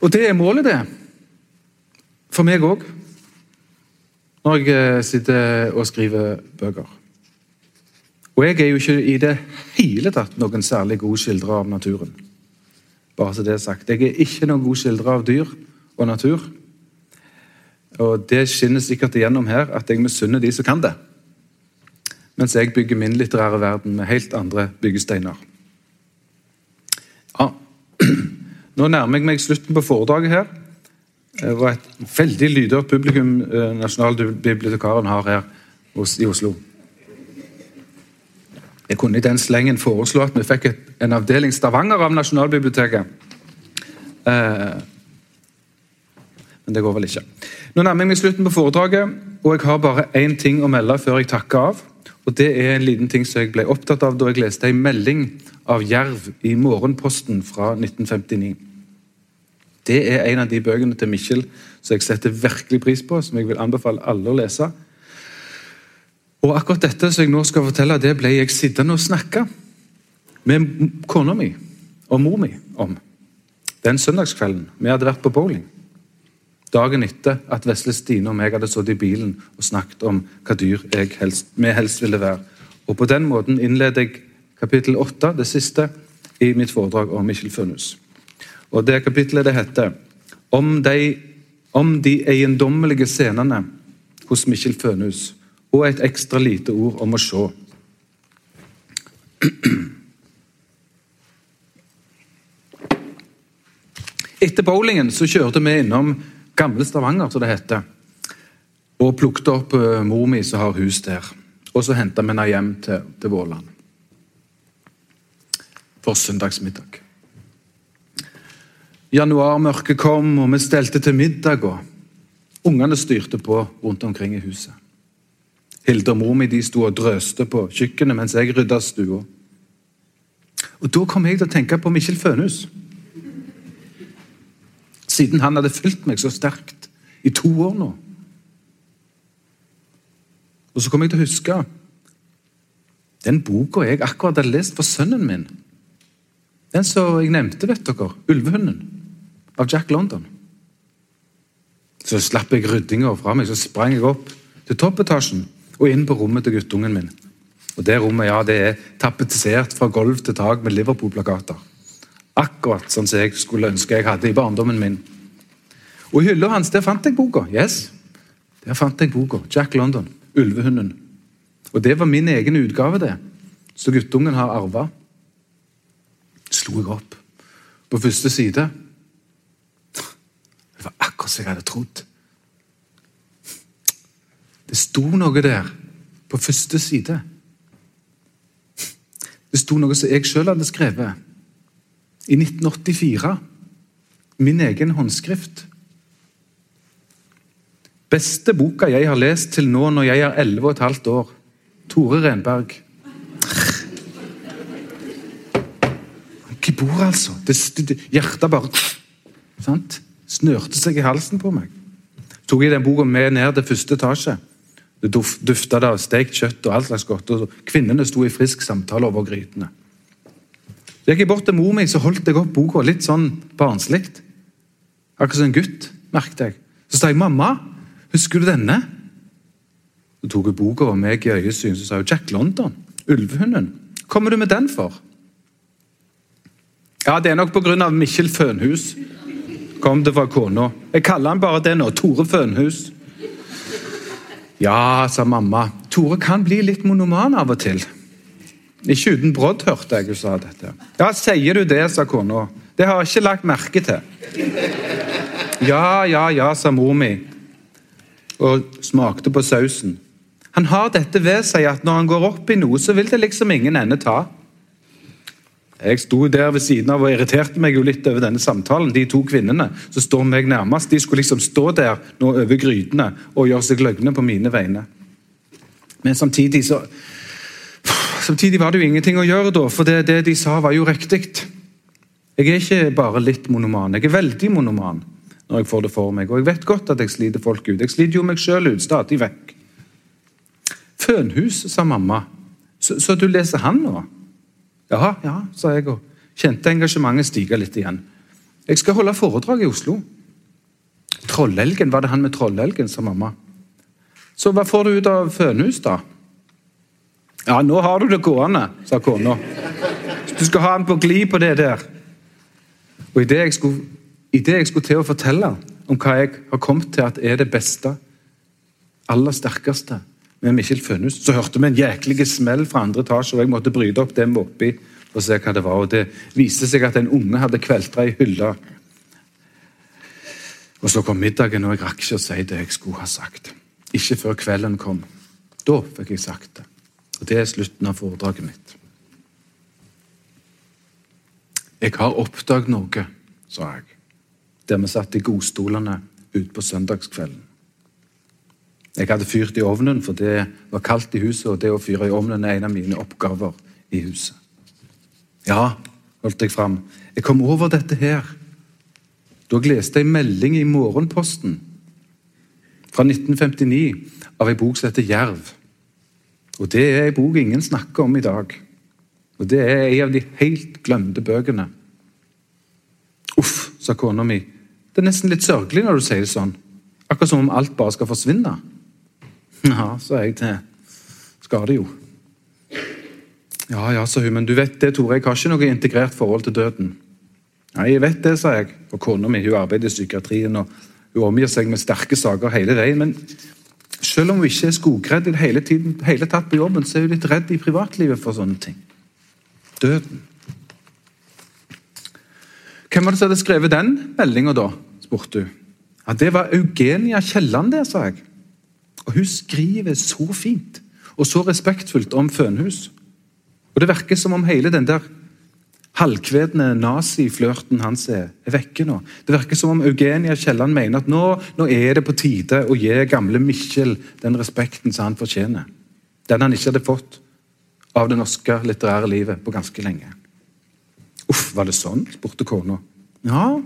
Og det er målet, det. For meg òg. Når jeg eh, sitter og skriver bøker. Og jeg er jo ikke i det hele tatt noen særlig god skildrer av naturen. Bare så det er sagt. Jeg er ikke noen god skildrer av dyr og natur. Og det skinner sikkert igjennom her at jeg misunner de som kan det. Mens jeg bygger min litterære verden med helt andre byggesteiner. Ja. Nå nærmer jeg meg slutten på foredraget her. Det var et veldig lydhørt publikum eh, Nasjonalbibliotekaren har her i Oslo. Jeg kunne i den slengen foreslå at vi fikk en avdeling Stavanger av Nasjonalbiblioteket. Eh, men det går vel ikke. Nå nærmer jeg meg slutten på foredraget, og jeg har bare én ting å melde før jeg takker av. Og Det er en liten ting som jeg ble opptatt av da jeg leste en melding av Jerv i Morgenposten fra 1959. Det er en av de bøkene til Mikkjel som jeg setter virkelig pris på, som jeg vil anbefale alle å lese. Og akkurat dette som jeg nå skal fortelle, det ble jeg sittende og snakke med kona mi og mor mi om den søndagskvelden. Vi hadde vært på bowling. Dagen etter at Vesle Stine og meg hadde sittet i bilen og snakket om hva dyr helst, vi helst ville være. Og På den måten innleder jeg kapittel åtte, det siste, i mitt foredrag om Mikkjel Fønhus. Og Det kapittelet det heter om de, om de eiendommelige scenene hos Mikkjel Fønhus og et ekstra lite ord om å se. Etter bowlingen så kjørte vi innom Gamle Stavanger, som det heter, og plukket opp uh, mor mi som har hus der. Og så henta vi henne hjem til, til Våland for søndagsmiddag. Januarmørket kom, og vi stelte til middag. og Ungene styrte på rundt omkring i huset. Hilde og mor mi de sto og drøste på kjøkkenet mens jeg rydda stua. Og Da kom jeg til å tenke på Mikkjel Fønhus. Siden han hadde fulgt meg så sterkt i to år nå. Og så kommer jeg til å huske den boka jeg akkurat hadde lest for sønnen min. Den som jeg nevnte, vet dere. 'Ulvehunden' av Jack London. Så slapp jeg ryddinga fra meg, så sprang jeg opp til toppetasjen og inn på rommet til guttungen min. Og Det rommet ja, det er tapetisert fra gulv til tak med Liverpool-plakater. Akkurat sånn som jeg skulle ønske jeg hadde i barndommen min. Og i hylla hans der fant jeg boka. Yes, der fant jeg boka. Jack London, 'Ulvehunden'. Og det var min egen utgave, det. Så guttungen har arva. Slo jeg opp på første side. Det var akkurat som jeg hadde trodd. Det sto noe der på første side. Det sto noe som jeg sjøl hadde skrevet. I 1984. Min egen håndskrift. Beste boka jeg har lest til nå når jeg er 11 og et halvt år. Tore Renberg. Ikke bor, altså. Det, det, hjertet bare sant? snørte seg i halsen på meg. Tok jeg den boka med ned til første etasje. Det dufta av stekt kjøtt og alt slags godt. og Kvinnene sto i frisk samtale over grytene. Så gikk jeg bort til mor mi så holdt jeg opp boka litt sånn barnslig. Akkurat som en gutt, merket jeg. Så sa jeg 'mamma, husker du denne?' Så tok hun boka over meg i øyesyn så sa hun 'Jack London, ulvehunden'. Kommer du med den for? Ja, det er nok pga. Mikkjel Fønhus. Kom det fra kona. Jeg kaller han bare det nå. Tore Fønhus. Ja, sa mamma. Tore kan bli litt monoman av og til. Ikke uten brodd, hørte jeg hun sa dette. Ja, sier du det, sa kona. Det har jeg ikke lagt merke til. Ja, ja, ja, sa mor mi og smakte på sausen. Han har dette ved seg at når han går opp i noe, så vil det liksom ingen ende ta. Jeg sto der ved siden av og irriterte meg jo litt over denne samtalen. De to kvinnene som står meg nærmest, de skulle liksom stå der nå over grytene og gjøre seg løgne på mine vegne. Men samtidig så Samtidig var det jo ingenting å gjøre, da, for det, det de sa, var jo riktig. Jeg er ikke bare litt monoman, jeg er veldig monoman når jeg får det for meg. Og jeg vet godt at jeg sliter folk ut. Jeg sliter jo meg sjøl ut, stadig vekk. Fønhus, sa mamma. Så, så du leser han nå? Ja, ja, sa jeg og kjente engasjementet stige litt igjen. Jeg skal holde foredrag i Oslo. Trollelgen, var det han med trollelgen, sa mamma. Så hva får du ut av Fønhus, da? Ja, nå har du det gående, sa kona. Du skal ha han på glid på det der. Og idet jeg, i det jeg skulle til å fortelle om hva jeg har kommet til at er det beste, aller sterkeste, med Mikkjel Fønhus, så hørte vi en jæklig smell fra andre etasje, og jeg måtte bryte opp dem oppi og se hva det var. og Det viste seg at en unge hadde kveltra i hylla. Og Så kom middagen, og jeg rakk ikke å si det jeg skulle ha sagt. Ikke før kvelden kom. Da fikk jeg sagt det. Det er slutten av foredraget mitt. Jeg har oppdaget noe, sa jeg, der vi satt i godstolene ute på søndagskvelden. Jeg hadde fyrt i ovnen, for det var kaldt i huset, og det å fyre i ovnen er en av mine oppgaver i huset. Ja, holdt jeg fram, jeg kom over dette her. Da leste jeg melding i Morgenposten fra 1959 av ei bok som heter Jerv. Og Det er ei bok ingen snakker om i dag. Og Det er ei av de helt glemte bøkene. Uff, sa kona mi. Det er nesten litt sørgelig når du sier det sånn. Akkurat som om alt bare skal forsvinne. Ja, sa jeg til Skal det jo. Ja, ja, sa hun, men du vet det, Tore, jeg har ikke noe integrert forhold til døden. Nei, jeg vet det, sa jeg. For kona mi hun arbeider i psykiatrien og hun omgir seg med sterke saker hele veien. Men selv om hun ikke er skogredd i det hele, tiden, hele tatt på jobben, så er hun litt redd i privatlivet for sånne ting. Døden. Hvem var det som hadde skrevet den meldinga, da? spurte hun. Ja, Det var Eugenia Kielland, det, sa jeg. Og Hun skriver så fint og så respektfullt om Fønhus. Og Det virker som om hele den der halvkvedne naziflørten hans er, er vekke nå. Det virker som om Eugenia Kielland mener at nå, nå, er det på tide å gi gamle Mikkjel den respekten som han fortjener. Den han ikke hadde fått av det norske litterære livet på ganske lenge. Uff, var det sånn? spurte kona. Ja,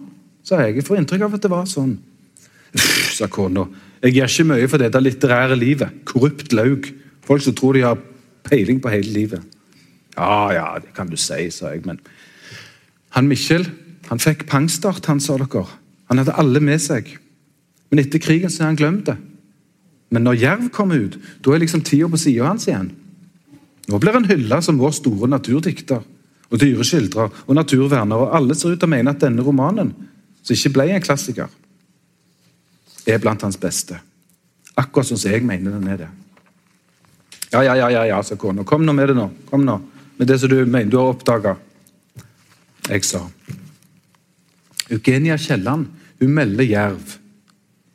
sa jeg. Jeg får inntrykk av at det var sånn. Uff, sa kona. Jeg gjør ikke mye for dette litterære livet. Korrupt laug. Folk som tror de har peiling på hele livet. Ja, ja, det kan du si, sa jeg, men Han Mikkel han fikk pangstart, han, sa dere. Han hadde alle med seg. Men etter krigen så har han glemt det. Men når Jerv kommer ut, da er liksom tida på sida hans igjen. Nå blir han hylla som vår store naturdikter og dyreskildrer og naturverner, og alle ser ut til å mene at denne romanen, som ikke ble en klassiker, er blant hans beste. Akkurat som jeg mener den er det. Ja, ja, ja, ja, ja sa kona. Kom nå med det nå. Kom nå. Med det som du mener du har oppdaga. Jeg sa Eugenia Kielland hun melder jerv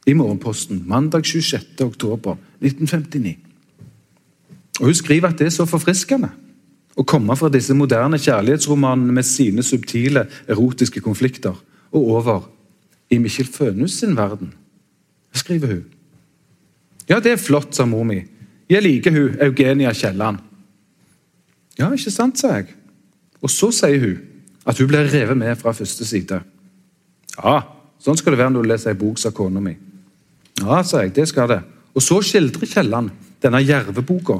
i Morgenposten mandag 26. oktober 1959. Og Hun skriver at det er så forfriskende å komme fra disse moderne kjærlighetsromanene med sine subtile erotiske konflikter og over i Mikkjel Fønhus sin verden, skriver hun. Ja, det er flott, sa mor mi. Jeg liker hun, Eugenia Kielland. Ja, ikke sant, sa jeg. Og så sier hun at hun blir revet med fra første side. Ja, sånn skal det være når du leser ei bok, sa kona mi. Ja, sa jeg, det skal det. Og så skildrer Kielland denne jerveboka,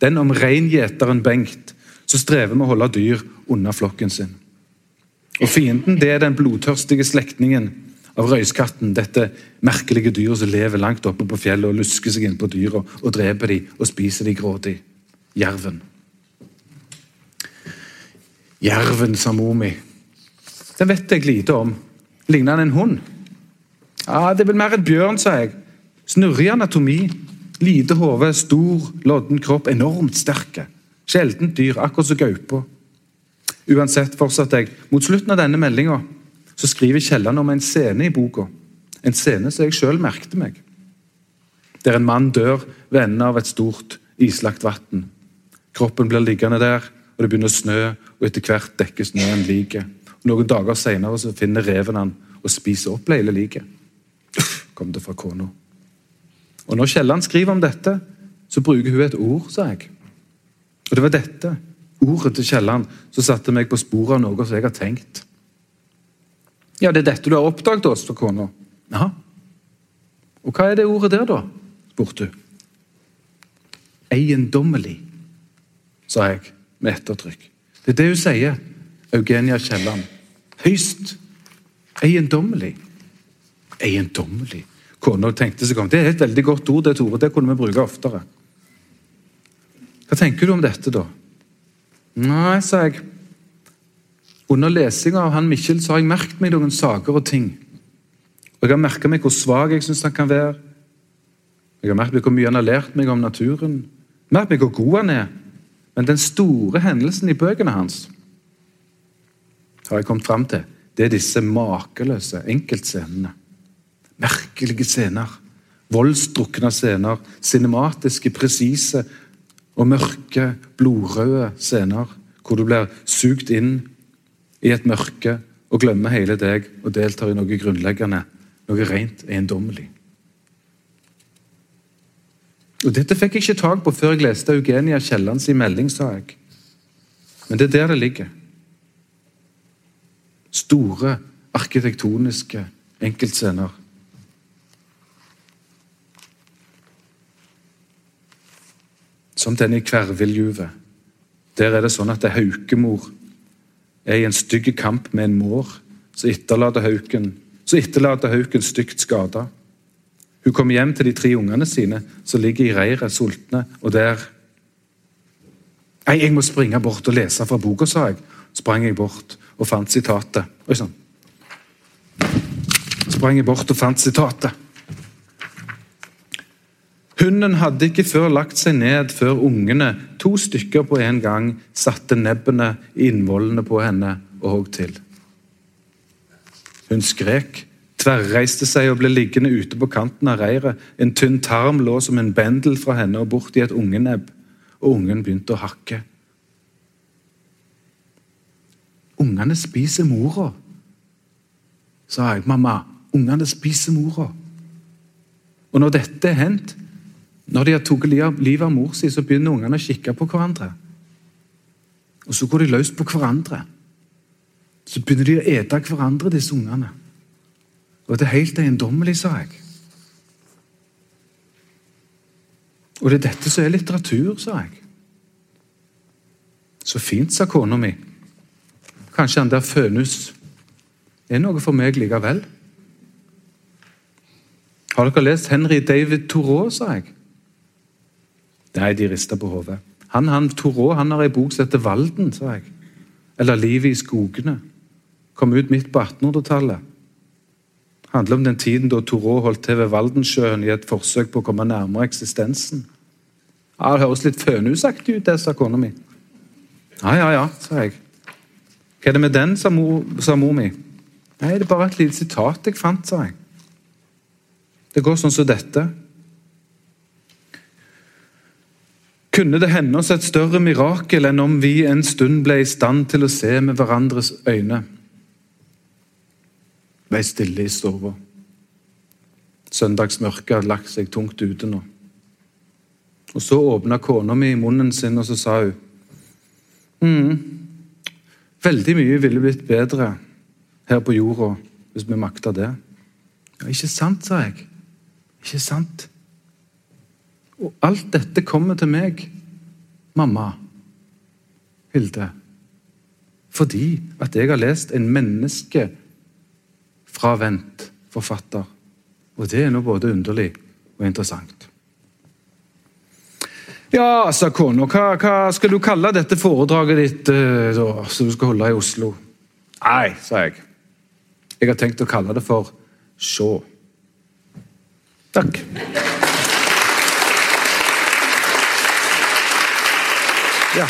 den om reingjeteren Bengt, som strever med å holde dyr unna flokken sin. Og Fienden det er den blodtørstige slektningen av røyskatten, dette merkelige dyret som lever langt oppe på fjellet og lusker seg inn på dyra og dreper dem og spiser dem grådig. Jerven. Jerven, sa mor. Den vet jeg lite om. Ligner han en hund? Ja, Det er vel mer en bjørn, sa jeg. Snurrig anatomi. Lite hode, stor, lodden kropp, enormt sterke. Sjeldent dyr, akkurat som gaupa. Uansett, fortsatte jeg, mot slutten av denne meldinga skriver Kielland om en scene i boka. En scene som jeg sjøl merkte meg. Der en mann dør ved enden av et stort, islagt vann. Kroppen blir liggende der, og det begynner å snø, og etter hvert dekker snøen liket. Noen dager senere finner reven han og spiser opp hele liket. kom det fra kona. Og Når Kielland skriver om dette, så bruker hun et ord, sa jeg. Og Det var dette, ordet til Kielland, som satte meg på sporet av noe som jeg har tenkt. Ja, det er dette du har oppdaget oss, sa kona. Ja. Og hva er det ordet der, da? spurte hun. Eiendommelig, sa jeg med ettertrykk. Det er det hun sier, Eugenia Kielland. Høyst eiendommelig. Eiendommelig. Kona tenkte seg om. Det er et veldig godt ord, det, Tore. Det kunne vi bruke oftere. Hva tenker du om dette, da? Nei, sa jeg. Under lesinga av han Mikkjel så har jeg merket meg noen saker og ting. Og Jeg har merka meg hvor svak jeg syns han kan være. Jeg har merket meg hvor mye han har lært meg om naturen. Merket meg hvor god han er. Men den store hendelsen i bøkene hans har jeg kommet fram til. Det er disse makeløse enkeltscenene. Merkelige scener. Voldsdrukne scener. Cinematiske, presise og mørke, blodrøde scener. Hvor du blir sugd inn i et mørke og glemmer hele deg og deltar i noe grunnleggende, noe rent eiendommelig. Og Dette fikk jeg ikke tak på før jeg leste Eugenia Kiellands melding, sa jeg. Men det er der det ligger. Store arkitektoniske enkeltscener. Som denne i Kverviljuvet. Der er det sånn at det er haukemor er i en stygg kamp med en mår, så etterlater hauken, hauken stygt skada. Hun kommer hjem til de tre ungene sine som ligger i reiret sultne, og der Nei, jeg må springe bort og lese fra boka, sa jeg. Sprang jeg bort og fant sitatet. Oi sann. Sprang jeg bort og fant sitatet. Hunden hadde ikke før lagt seg ned før ungene, to stykker på en gang, satte nebbene i innvollene på henne og hogg til. Hun skrek, tverrreiste seg og ble liggende ute på kanten av reiret. En tynn tarm lå som en bendel fra henne og bort i et ungenebb og ungen begynte å hakke. Ungene spiser mora, sa jeg. Mamma, ungene spiser mora. Og når dette er hendt, når de har tatt livet av mor si, så begynner ungene å kikke på hverandre. Og så går de løs på hverandre. Så begynner de å ete hverandre, disse ungene. Og det er helt eiendommelig, sa jeg. Og det er dette som er litteratur, sa jeg. Så fint, sa kona mi. Kanskje han der Fønhus er noe for meg likevel. Har dere lest Henry David Thoreau, sa jeg. Nei, de rista på hodet. Han, han, Thoreau han har ei bok som heter Valden, sa jeg. Eller Livet i skogene. Kom ut midt på 1800-tallet. Handler om den tiden da Thoreau holdt til ved Valdensjøen i et forsøk på å komme nærmere eksistensen. Ja, Det høres litt fønhusaktig ut, det, sa kona mi. Ja, ja, ja, sa jeg. Hva er det med den, sa mor, sa mor mi. Nei, det er bare et lite sitat jeg fant, sa jeg. Det går sånn som dette. Kunne det hende oss et større mirakel enn om vi en stund ble i stand til å se med hverandres øyne? Ble stille i stua. Søndagsmørket hadde lagt seg tungt ute nå. Og Så åpna kona mi munnen sin, og så sa hun mm, Veldig mye ville blitt bedre her på jorda hvis vi makta det. Ja, ikke sant, sa jeg. Ikke sant? Og alt dette kommer til meg, mamma, Hilde, fordi at jeg har lest en menneskefravendt forfatter. Og det er nå både underlig og interessant. Ja, sa kona, hva, hva, skal du kalle dette foredraget ditt uh, da, som du skal holde i Oslo? Nei, sa jeg. Jeg har tenkt å kalle det for Sjå. Takk. Ja.